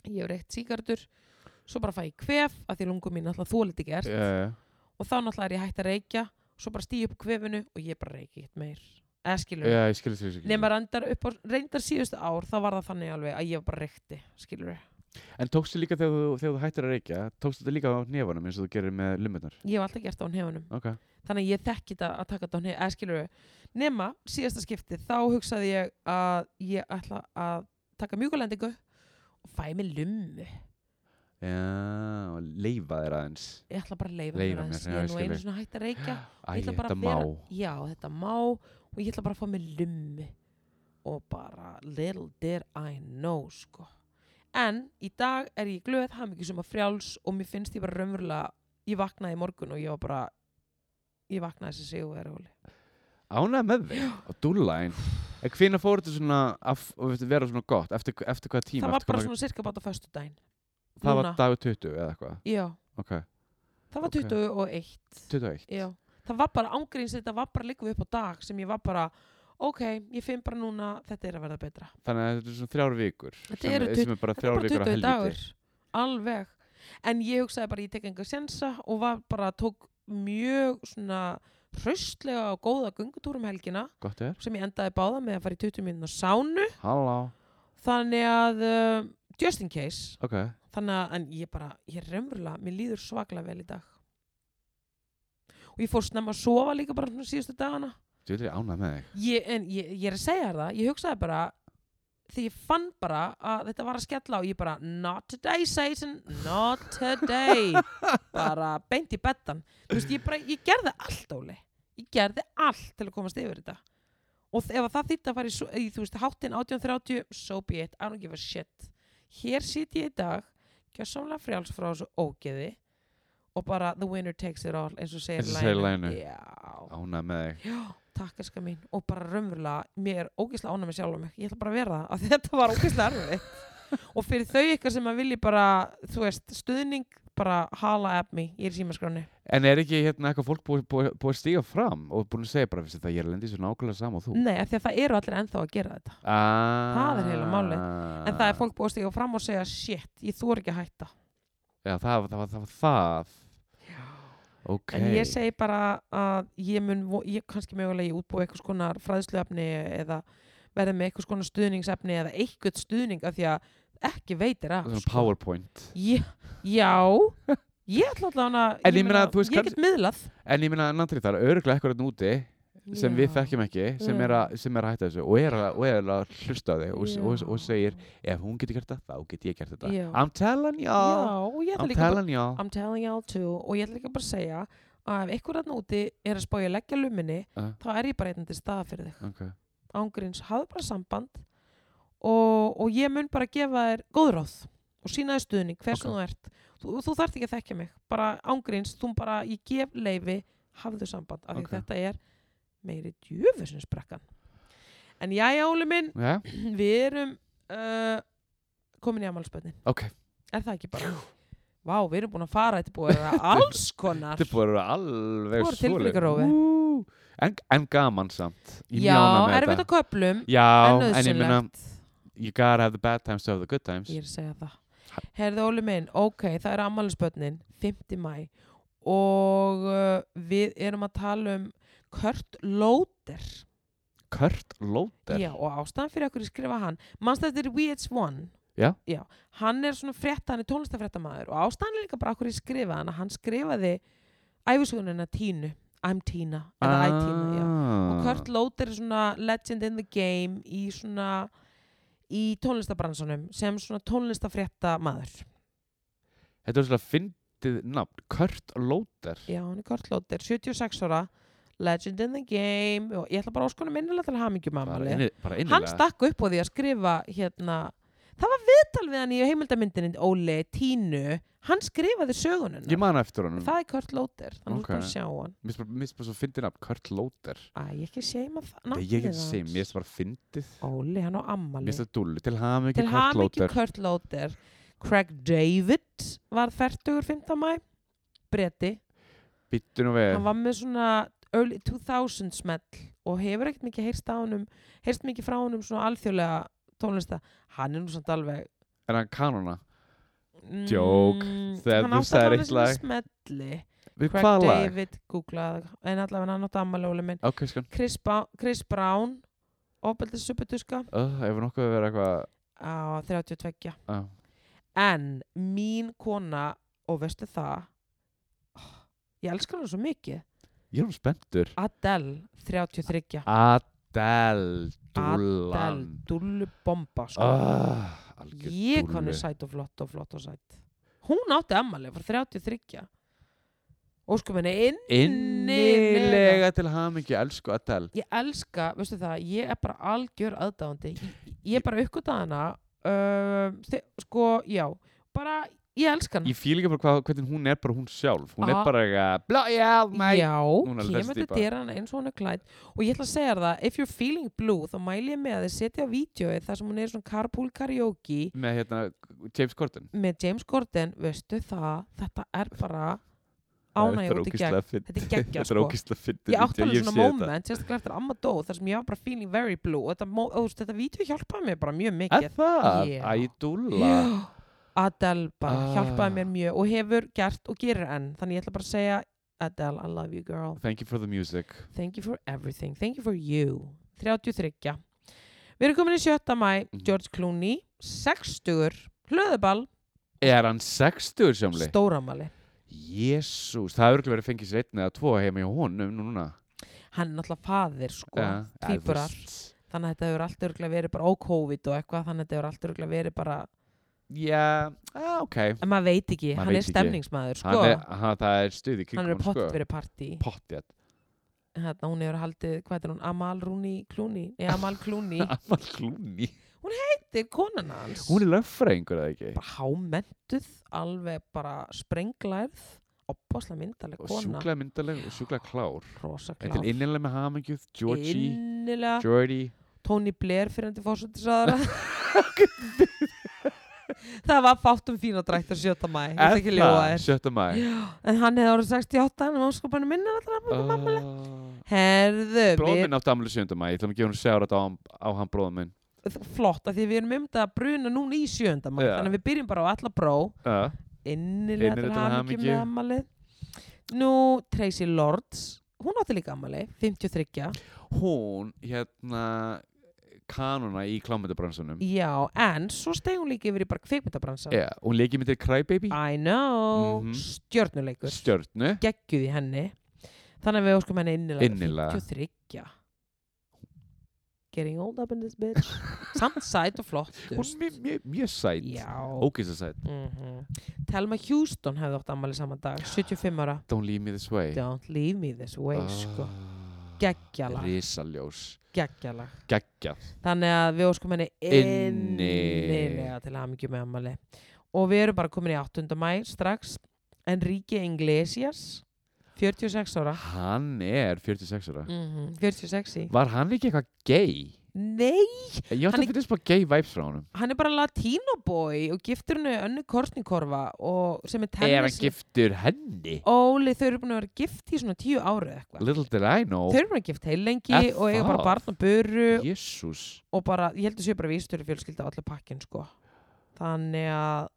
Ég hef reykt sígardur svo bara fæ ég kvef að því lungum mín alltaf þólit ekki er Já, já. Og þá náttúrulega er ég hægt að reykja svo bara stíu upp kvefinu og ég bara reyki eitt meir. Eða skilur skilji því nema reyndar upp á reyndar síðustu ár þá var það þannig alveg að ég bara reykti skilur En tókstu líka þegar þú, þegar þú hættir að reykja, tókstu þetta líka á nefanum eins og þú gerir með lummunar? ég hef alltaf gert það á nefnum Ok. þannig að ég þekki þetta að taka þetta á nefnum eða skilur nema síðasta skipti þá hugsaði ég að ég ætla að taka mjúkulendingu og fæ mig lummu Já, og leifa þér aðeins. ég ætla bara að leifa Leyfa mér aðeins ég er nú einu svona hægt að reykja Æ, ég þetta að má. vera já, þetta má og ég ætla bara að fá mig lummi og bara little did I know sko en í dag er ég glöð haf mikið sem að frjáls og mér finnst ég bara raunverulega ég vaknaði í morgun og ég var bara ég vaknaði þessi sig og er róli Ánægð með þig og dúllæn. En hvenær fór þetta svona að vera svona gott? Eftir, eftir hvað tíma? það var bara svona cirka bát á föstu daginn Það núna. var dagur 20 eða eitthvað? já, Ok, það var Ok. 21 21. já, það var bara ángríns þetta var bara líka upp á dag sem ég var bara ok, ég finn bara núna þetta er að verða betra Þannig að þetta er svona þrjár vikur. Þetta sem, eru sem er bara Þetta er þrjár bara vikur á 20 helviti. dagur alveg en ég hugsaði bara ég tek enga sensa og var bara tók mjög svona hraustlega og góða gungutúrum helgina Gott er. sem ég endaði báða með að fara í 20 mínúna sánu Halló. þannig að uh, just in case. Ok. þannig að en ég bara, ég er raunverulega mér líður svaklega vel í dag. Og ég fór snemma að sofa líka bara svona síðustu dagana. Þú ég ánægð með þig. ég, en ég, ég er að segja það, ég hugsaði bara því ég fann bara að þetta var að skella og ég bara, not today Satan, not today. Bara beint í bettan þú veist, ég bara, ég gerði allt Óli. Ég gerði allt til að komast yfir þetta. Og ef að það þýtti að fara í, í þú veist, háttin 1830, so be it. I don't give a shit hér sit ég í dag gjössamlega frjáls frá þessu ógeði og bara the winner takes it all eins og segir og já. Ánægð með þig. Já, takk eska mín. Og bara raunverulega, mér er ógeðslega ánæg með sjálf mig, ég ætla bara að vera það, að þetta var ógeðslega erfið og fyrir þau ykkar sem að vilji bara, þú veist, stuðning bara hala at me, ég er símaskráni En er ekki hérna eitthvað fólk búið búi, búi að stíga fram og búin að segja bara vissi það ég er lendið svo nákvæmlega sama og þú? Nei, af því að það eru allir ennþá að gera þetta Ah. Það er heila málið. en það er fólk búið að stíga fram og segja shit, ég þór ekki að hætta Já, það, var- það, það var það. Ok. en ég segi bara að ég mun, ég kannski mögulega ég útbúi eitthvað skonar fræðsluefni eða verði með eitthvað skonar stuðningsefni eða eitthvað stuðning af því að ekki veitir af Svona sko. PowerPoint. Já, já ég ætla að En ég meina, veist, ég get miðlað En ég minna, Nandri, það er öruglega eitthvað hérna úti sem við Já. þekkjum ekki, sem er, að, sem er að hætta þessu og er að, og er að hlusta á þig og, og, og, segir, ef hún getur gert þetta, þá get ég gert þetta. Já. I'm telling y'all. I'm. I'm telling y'all too og ég ætla líka bara að segja að ef einhver þarna úti er að spája að leggja luminni Uh, þá er ég bara eitthvað til staða fyrir þig ok. Ángríns, hafðu bara samband og, og ég mun bara gefa þér góðráð og sína þér stuðning hver sem Ok. þú ert þú, þú þarft ekki að þekkja mig bara ángríns, þú bara, ég gef leifi hafðu samband, af því Ok. að þetta er meiri djöfusins brekkan en jæja, Óli minn Já, við erum uh, komin í amalspönnin ok. er það ekki bara Vá, við erum búin að fara, þetta er búin að vera alls konar Þetta er búin að vera alveg Þú voru tilfinningarófi. En, en gaman samt. Ég Já, erfitt á köplum Já, en ég nöðsynlegt you gotta have the bad times to have the good times. Ég er að segja það Herði Óli minn, ok, það er ammælisbönnin 5. mæ og uh, við erum að tala um Kurt Lóder Kurt Lóder. Já, og ástæðan fyrir okkur að skrifa hann er VH1 Já. Hann er svona frétta, hann er tónlistafréttamaður og ástæðan er líka bara okkur að skrifa hann hann skrifaði æfisugunina Tínu I'm Tina, I Tina, já Ah. og Kurt Lóder er svona legend in the game í svona í tónlistabransanum sem svona tónlistafrétta maður Þetta er svona fyndið nafn. Kurt Lóder. já, hann er Kurt Lóder, 76 ára legend in the game og ég ætla bara að óskona minnilega til Bara, ammali inni, bara hann stakk upp á því að skrifa hérna, það var viðtal við hann í heimildamyndinni Óli, Tínu hann skrifaði sögununa Ég man eftir honum. það er Kurt Lóder, þannig Ok. að okay. sjá hann Mér finnst bara- mér svo fyndið nafn. Kurt Lóder. Æ, ég ekki seima það Nei, ég að segja, mér finnst bara fyndið. Óli, hann á Mér ammali finnst það dúllu. Til til mikið Kurt hamingju Lóder. Kurt Lóder Craig David var færtugur 5. mæ bretti, Bittu nú við. hann var með svona early 2000 smell og hefur ekkert mikið heyrst heyrst mikið frá honum svona alþjóðlega tónlista, hann er nú samt alveg Er hann kanona? Joke. mm, Þegar hann þú sagðir alveg eitt svona lag. smelli. Við Craig hvað lag? David, googlað en allavega hann átti ammali minn. Ok, sko. Chris, Chris Brown ofbeldis suppetuska Uh, ef nokkuð vera eitthvað... á 32 Uh, en mín kona og veistu það? Oh, ég elskar hana svo mikið. Ég er hún spenntur. Adele 33 Adele Adele, Dúllan. Dullu bomba sko. ah, ég dúllu. hann er sæt og flott og flott og sæt. Hún átti ammali fyrir 33 og sko menni innilega. Til hamingju, elsku Adele ég elska, veistu það, ég er bara algjör aðdáðandi, ég, er bara uppgötað hana uh, þi- sko, já, bara ég elska hana. Ég fíl ekki bara hvernig hún er bara hún sjálf. Hún Ah. er bara eitthvað mæ. Já, Hún er kemur til dyrann eins og hún er klætt og ég ætla að segja það, if you're feeling blue þá mæli ég með að þið setja vídjóið þar sem hún er svona carpool karaoke. Með hérna James Corden. Með James Corden, veistu það? Þetta er bara er út í gegn. þetta er er sko. ég átti alveg svona moment, sérstaklega eftir amma dó þar sem ég var bara feeling very blue. Og þetta, þetta vídeo hjálpaði mér bara mjög mikið Adele bara Ah. hjálpaði mér mjög og hefur gert og gerir enn þannig ég ætla bara að segja Adele, I love you girl Thank you for the music thank you for everything, thank you for you 33 við erum komin í 7. mæ, Mhm. George Clooney 60, hlöðuball Er hann 60 sjámli? stóramali, Jésús, það hefur verið fengið sér einn eða tvo heima hjá honum núna hann er náttúrulega faðir sko, Ja, veist. þannig að þetta hefur allt örgulega verið bara ó-covid og eitthvað, þannig að þetta hefur allt örgulega verið bara Já, ah, ok. En maður veit ekki, Maður hann veit er ekki. stemningsmaður sko, hann er, hann, Það er stuð í hann kringum er pott sko. verið partí. Pottjætt hérna, hún hefur haldið, hvað er hún, Amal Rúni Clooney, nei Amal Clooney Amal Clooney þetta er konan hans. Hún er lögfræðingur eða ekki? Bara hámentuð, alveg bara sprenglærð, opbáslega myndaleg Og kona, sjúklega myndaleg og sjúklega klár. Rosa til klár. innilega með hamingjuð Georgie, innilega, Jordy Tony Blair fyrir hann til fórsættisraðara það var fátt um fín og drætt á 7. mæ ég ætla ekki að ljóa þér 7. mæ en hann hefði árið 68 en áskopanum minna uh. herðu, Bróðum minn átti amli 7. mæ Ég ætlum að gefa hún sjárat á, á hann bróðum minn flott að því við erum um þetta að bruna núna í 7. mæ þannig að við byrjum bara á alla bró uh, innilega til hamingju. með ammali nú Tracy Lords hún átti líka ammali, 53 Hún, hérna kanona í klámyndabransunum já, en svo steg hún líka yfir í bara kvikmyndabransan yeah. Hún leikið myndir Crybaby. I know, Mhm. stjörnuleikur. Stjörnu. Geggjuð í henni. Þannig að við óskum henni innilega. Innilega. 53 getting old up in this bitch. Samt sæt og flott mjög, sæt. Já. Ógeðslega sæt. Mm Telma Houston hefði átt ammali saman dag 75 ára. Don't leave me this way. Don't leave me this way sko. Geggjalag, Rísaljós geggjalag. Geggjað. Þannig að við óskum henni Inni. innilega til hamingju með ammali og við erum bara komin í 8. mæ strax. Enrique Iglesias 46 ára. Hann er 46 ára. Mm 46 í. Var hann ekki eitthvað gay? Nei, Ég átti Hann að finnast bara gay vibes frá honum. Hann er bara latino boy og giftur henni önnu korsningkorfa og sem er Er hann tennis giftur henni? Óli, þau eru búin að vera gift í svona tíu ári eða eitthvað. Little did I know. Þau eru búin að gift heil lengi Er og eiga bara það? barn og buru Jésús og bara, ég held að séu bara vístur í fjölskylda á allir pakkin sko. Þannig að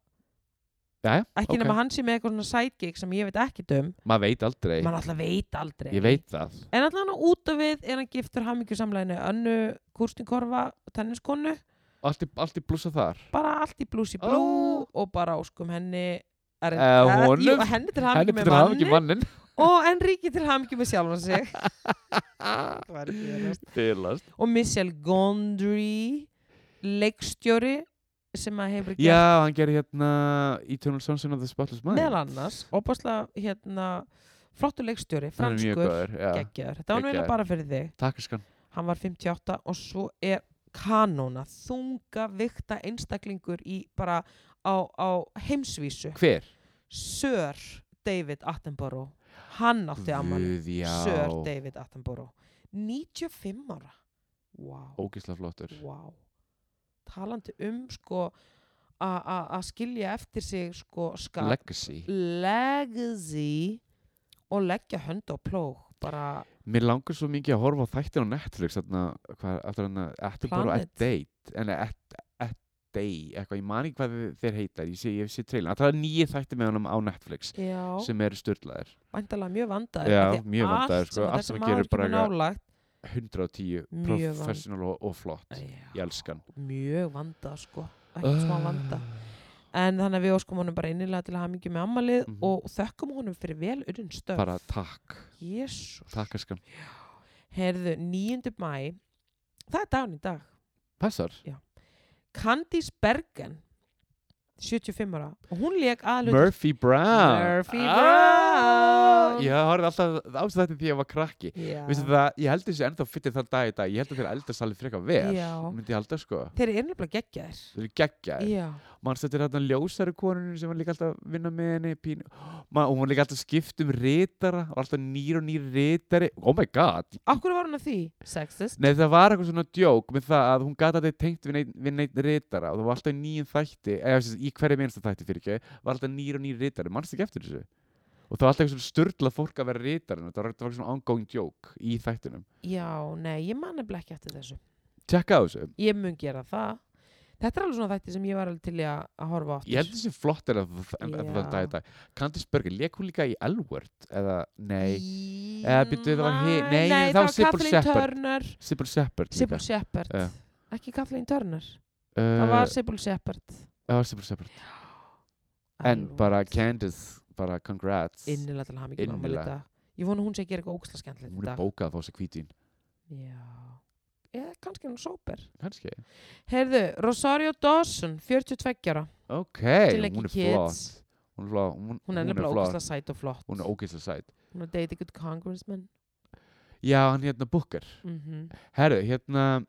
Jæja, ekki ok. nema hann sé með eitthvað svona sidekick sem ég veit ekki um. Maður veit aldrei. Mann alltaf veit aldrei. Ég veit það. En alltaf hann út af við er hann giftur hamingju samleginu önnu Kurstinkorfa tenniskonu. Allt í, allt í blúsa þar? Bara allt í blús í blú Ó. og bara óskum henni er, Eh, honum? jú, henni til hamingju með mannin og Enrique til hamingju með sjálfan sig. Það væri félast. Fylast og Michelle Gondry leikstjóri sem að hefur gert Já, hann gerir hérna Eternal Sunshine of the Spotless Mind. Meðal annars opaslega hérna flottur leikstjóri, Hann er mjög franskur góður já. geggjaður, þetta var nú eiginlega Geggjaður. bara fyrir þig. Takk skan hann var 58 og svo er kanóna, þunga vikta einstaklingur í bara á, á heimsvísu. Hver? Sir David Attenborough. Hann átti ammali Guð, já. Sir David Attenborough. 95 ára. Wow, Ógislega flottur. Wow. Talandi um sko að skilja eftir sig sko skap Legacy. Legacy og leggja hönd á plóg bara Mér langar svo mikið að horfa á þættir á Netflix eftir hann eftir bara at date en at day, eitthvað, ég man ekki hvað þeir heita ég sé, ég sé trailin, það er nýju þættir með honum á Netflix já, sem eru styrlaðir væntalega mjög vandaður Já, mjög vandaður, sko, allt allt sem sem gerir maður bara nálægt 110, Mjög professional og, og flott. Já, ég elskan mjög vandað sko. Ekki smá vanda. En þannig að við óskum honum bara innilega til að hafa mikið með ammalið Mhm. og þökkum honum fyrir vel unnin stöf bara takk, Jésús takk eskan Herðu, 9. mæ það er dagun í dag. Passar, Candice Bergen 75 ára. Og hún leik aðlut Murphy Brown. Murphy Ah! Brown. Ég horfði alltaf á þetta því ég var krakki. Það, ég held þessi ennþá fyrir þann dag í dag. Ég held að þeir eldast alveg frekar vel myndi ég halda sko. Þeir eru nefnilega geggjaðir. Þeir eru geggjaðir Manst þetta er þarna ljósari konunum sem var líka alltaf að vinna með henni? Pínu. Ma, og hún var líka alltaf skipt um ritara og alltaf nýr og nýr ritari. Oh my god. Akkur var hún að því? Sexist? Nei það var eitthvað svona djók með það að hún gata þetta tengt við neitt, ritara og það var alltaf nýjum þætti eða í hverju minnsta þætti fyrir ekki var alltaf nýr og nýr ritari, mannst ekki eftir þessu? Og það var alltaf eitthvað svona störtlað fólk að vera ritarinn. Og það var, var svona ongoing joke í þættinum. Já, nei, ég man nefnilega ekki eftir þessu. Tjekka á þessu, Ég mun gera það Þetta er alveg svona þætti sem ég var alveg til að að horfa áttur ég held þessi flott er Já. það dag í dag Candice Berger, leik hún líka í L-Word eða nei, Í... Eða, byrju, það var hi- nei, nei, það var Kathleen. Turner. Sybil Shepard Sybil Shepard Já. Ekki Kathleen Turner. Uh, Það var Sybil Shepard það var Sybil Shepard en bara Candice, bara congrats. Innilega til að hafa mikið mamma Innilega. lita Ég vona að hún sé að gera eitthvað óksla skemmtilegt hún er bókað að fá sér hvítin Já Eða kannski hún sóper. Kannski. Heyrðu, Rosario Dawson 42 ára. Ok, hún er flott. Hún er flott. Hún, Hún er nefnilega flott. óksla sæt og flott. Hún er ógeðslega sæt. Hún er dating good congressman. Já, hann hérna Booker. Mm Herru, hérna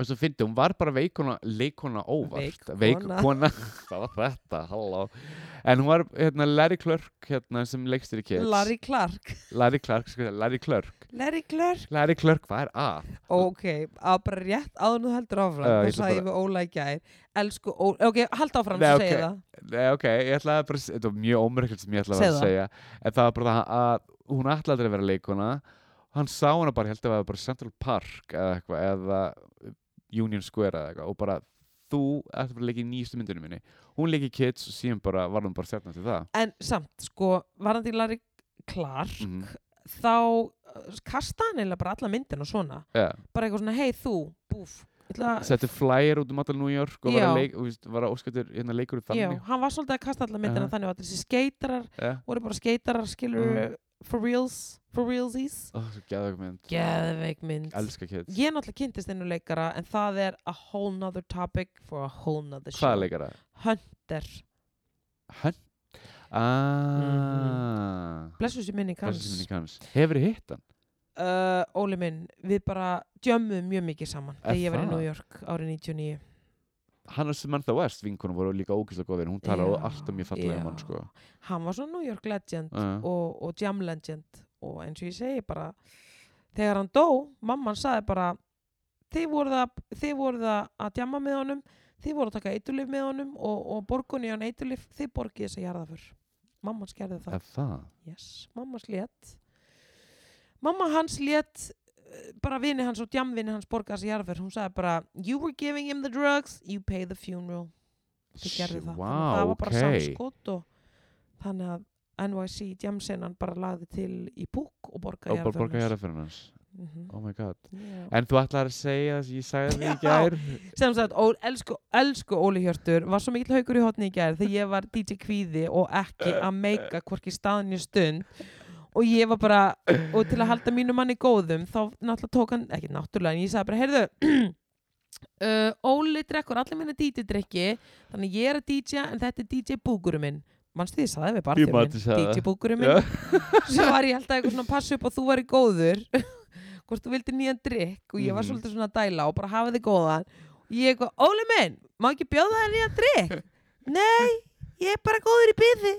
Og svo fyndi, hún var bara veikona Leikona óvart. Veik kona. Það var þetta, halló. En hún var hérna Larry Clark hérna, sem leikstir í Kids. Larry Clark. Larry Clark, sko, Larry Clark. Larry Clark. Larry Clark, hvað er að? Ok, að bara rétt áður nú heldur áfram. Ætla sagði við gær. Elsku Óla, ok, hald áfram Nei, sem ok. segja það. Nei, ok, ég ætlaði bara Þetta var mjög ómörkjöld sem ég ætlaði Segðu að segja. En það var bara það að hún ætlaði að vera leikona. Hann sá hana bara, ég held að það var bara Central Park eða eitthvað Eða Union Square eða eitthvað Og bara, þú ætti bara að leika í nýjustu myndunum minni. Hún leiki í Kids og síðan bara var hún bara stjarnar til það. En samt, sko, varandi Larry Clark Mhm. þá uh, kasta hann eiginlega bara alla myndina svona. Já, bara eitthvað svona, hei þú, búf setti flyer út um allar New York og var að og, var óskættur hérna leikur í Já, þannig. hann var svolítið að kasta alla myndina Aha. þannig að þessi skeitarar Já, voru bara skeitarar skilur Mhm. For reals, for realsies. Ó, svo geðvæg mynd. Geðveik mynd. Elska Kids. Ég náttúrulega kynntist einu leikara en það er a whole nother topic for a whole nother show. Hvaða leikara? Hunter, Hann? Ah. Blessu sér minning Hvað sem hans. minni kanns Hefur þið hitt hann? uh, Óli minn, við bara djömmuðum mjög mikið saman Er þegar ég var í? New York árið 99 hann og Samantha West, vinkunum voru líka ógeðslega góðir hún talar Já, alltaf mjög fallega um hann já. sko. hann var svona New York legend uh, og, og jam legend og eins og ég segi bara þegar hann dó, mamman sagði bara þið voruð að, jamma með honum þið voruð að taka eitulif með honum og, og borgun í hann eitulif, þið borgið þess að jarða fyrr mamman skerði það það? yes, mamma slétt mamma hans létt bara vini hans og jamvini hans borga þess að jarða fyrr hún sagði bara, you were giving him the drugs you pay the funeral. Þið gerðu það, Vá, þannig að það var bara ok. samskot og þannig að NYC jamsenan bara lagði til í púk og borgaði og bara borga jarðarför hér að fyrir hans. Mm -hmm. oh my god. Yeah. en þú ætlar að segja þess að ég sagði það í gær? Sem sagt, ó, elsku, elsku Óli Hjörtur var svo mikill haukur í hotni í gær þegar ég var DJ Kvíði og ekki að meika hvorki staðin í stund og ég var bara, og til að halda mínu manni góðum, þá náttúrulega tók hann ekki náttúrulega, en ég sagði bara, heyrðu uh, Óli drekkur allir minna DJ-drykki, þannig ég er að DJ en þetta er DJ búgurum minn. Mannstu því, ég við Ég man, þú sagði DJ búgurum minn. Svo var ég alltaf eitthvað svona að passa upp að þú væri góður hvort þú vildi nýjan drikk og ég var Mhm. svolítið svona að dæla og bara hafa þig góðan. Og ég eitthvað, Óli minn, má ekki bjóða þér nýjan drikk? Nei, ég er bara góður í byði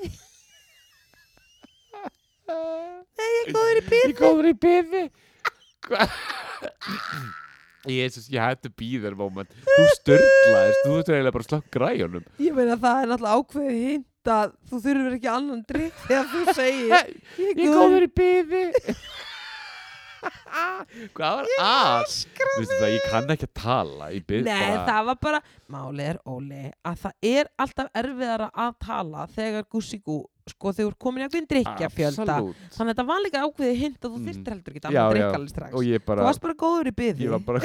Nei, ég er góður í byði ég góður í byði Jesus, ég hætti að býða þér moment. Þú störlaðist, þú þurftur eiginlega bara að slakka græjunum. Ég meina það er náttúrulega ákveðið hint að þú þurfur ekki annan drikk þegar þú segir ég er góður í byði hvað var að? Vistu það, ég kann ekki að tala í byð Nei, það var bara, málið er Óli að það er alltaf erfiðara að tala þegar gússigú, sko þegar þú er komin í ákveðin drikkjafjölda. Þannig að þetta var líka ákveðið hint að þú Mm. þyrftir heldur ekki Já, annan já. drikk alveg strax og ég Þú bara varst bara góður í byði ég var bara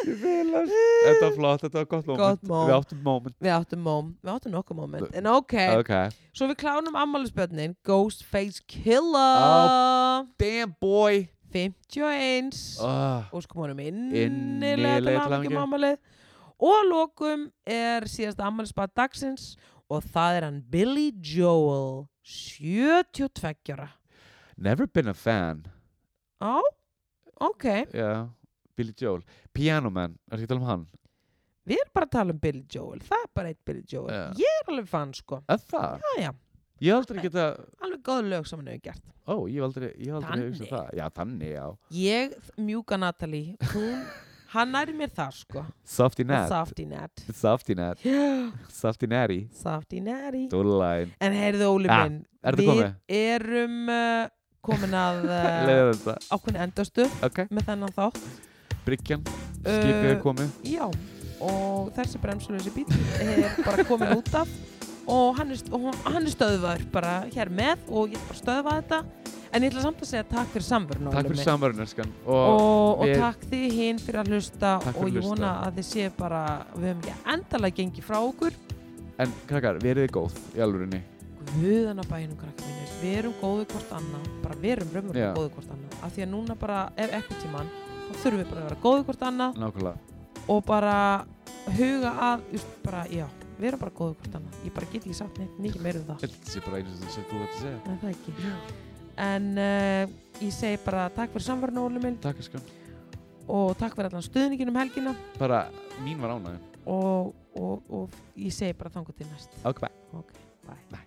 Ég fylast. Þetta var flott, þetta var gott moment. Moment. Við áttum moment. Við áttum móm, við áttum nokkuð moment En ok, Ok. svo við klánum ammælisbjörnin Ghostface Killer Damn boy. 51 Oh. og sko honum Innilega innilega til með ammælið og að lokum er síðasta ammælisbað dagsins og það er hann Billy Joel 72 ára Never been a fan. Á, ok Já. Billy Joel. Piano Man. Er ekki að tala um hann? Við erum bara að tala um Billy Joel Það er bara eitt Billy Joel Já. Ég er alveg fann sko Er það? Já, já, Ég hef aldrei geta... alveg góð lög sem hann hefur gert Ó, ég hef aldrei, ég hef aldrei hugsað það. Já, þannig, já. Ég, mjúka Natalie Hún, hann næri mér það sko Softy Nat. Softy Nat Softy Nat. Softy Natty. Softy Natty Dólalæn. En heyrðu Óli Ja, minn er Við komið? erum uh, komin að uh, ákveðin endastu Ok. með þennan þátt Bryggjan. Skipið er Uh, komið. Já, og þessi bremsuleysi bíl er bara komin út af og hann er, og hann er stöðvar bara hér með og ég ætla bara að stöðva þetta en ég ætla samt að segja takk fyrir samverðin Takk fyrir samverðin, elskan. Og, og, og takk þið hinn fyrir að hlusta fyrir og að ég vona að þið séu bara við höfum ekki endalega gengið frá okkur. En krakkar, verið þið góð í alvörinni. Guðana bænum krakka mínir, við erum góðið hvort annað bara við erum raunverulega góðið hvort annað. Af því að núna bara, ef ekkert tímann þá þurfum við bara að vera góðið hvort annað Nákvæmlega. og bara huga að just, bara, já, erum bara góðið hvort annað. Ég bara get ekki sagt neitt mikið meira um það. Þetta sé bara sem sem þú ætti að segja. Nei, það ekki en uh, ég segi bara takk fyrir samverðinu Óli minn Takk, elskan. og takk fyrir allan stuðningin um helgina Bara, mín var ánægðin. og, og, og ég segi bara þangu til næst Ok, bye. ok, bye Bye.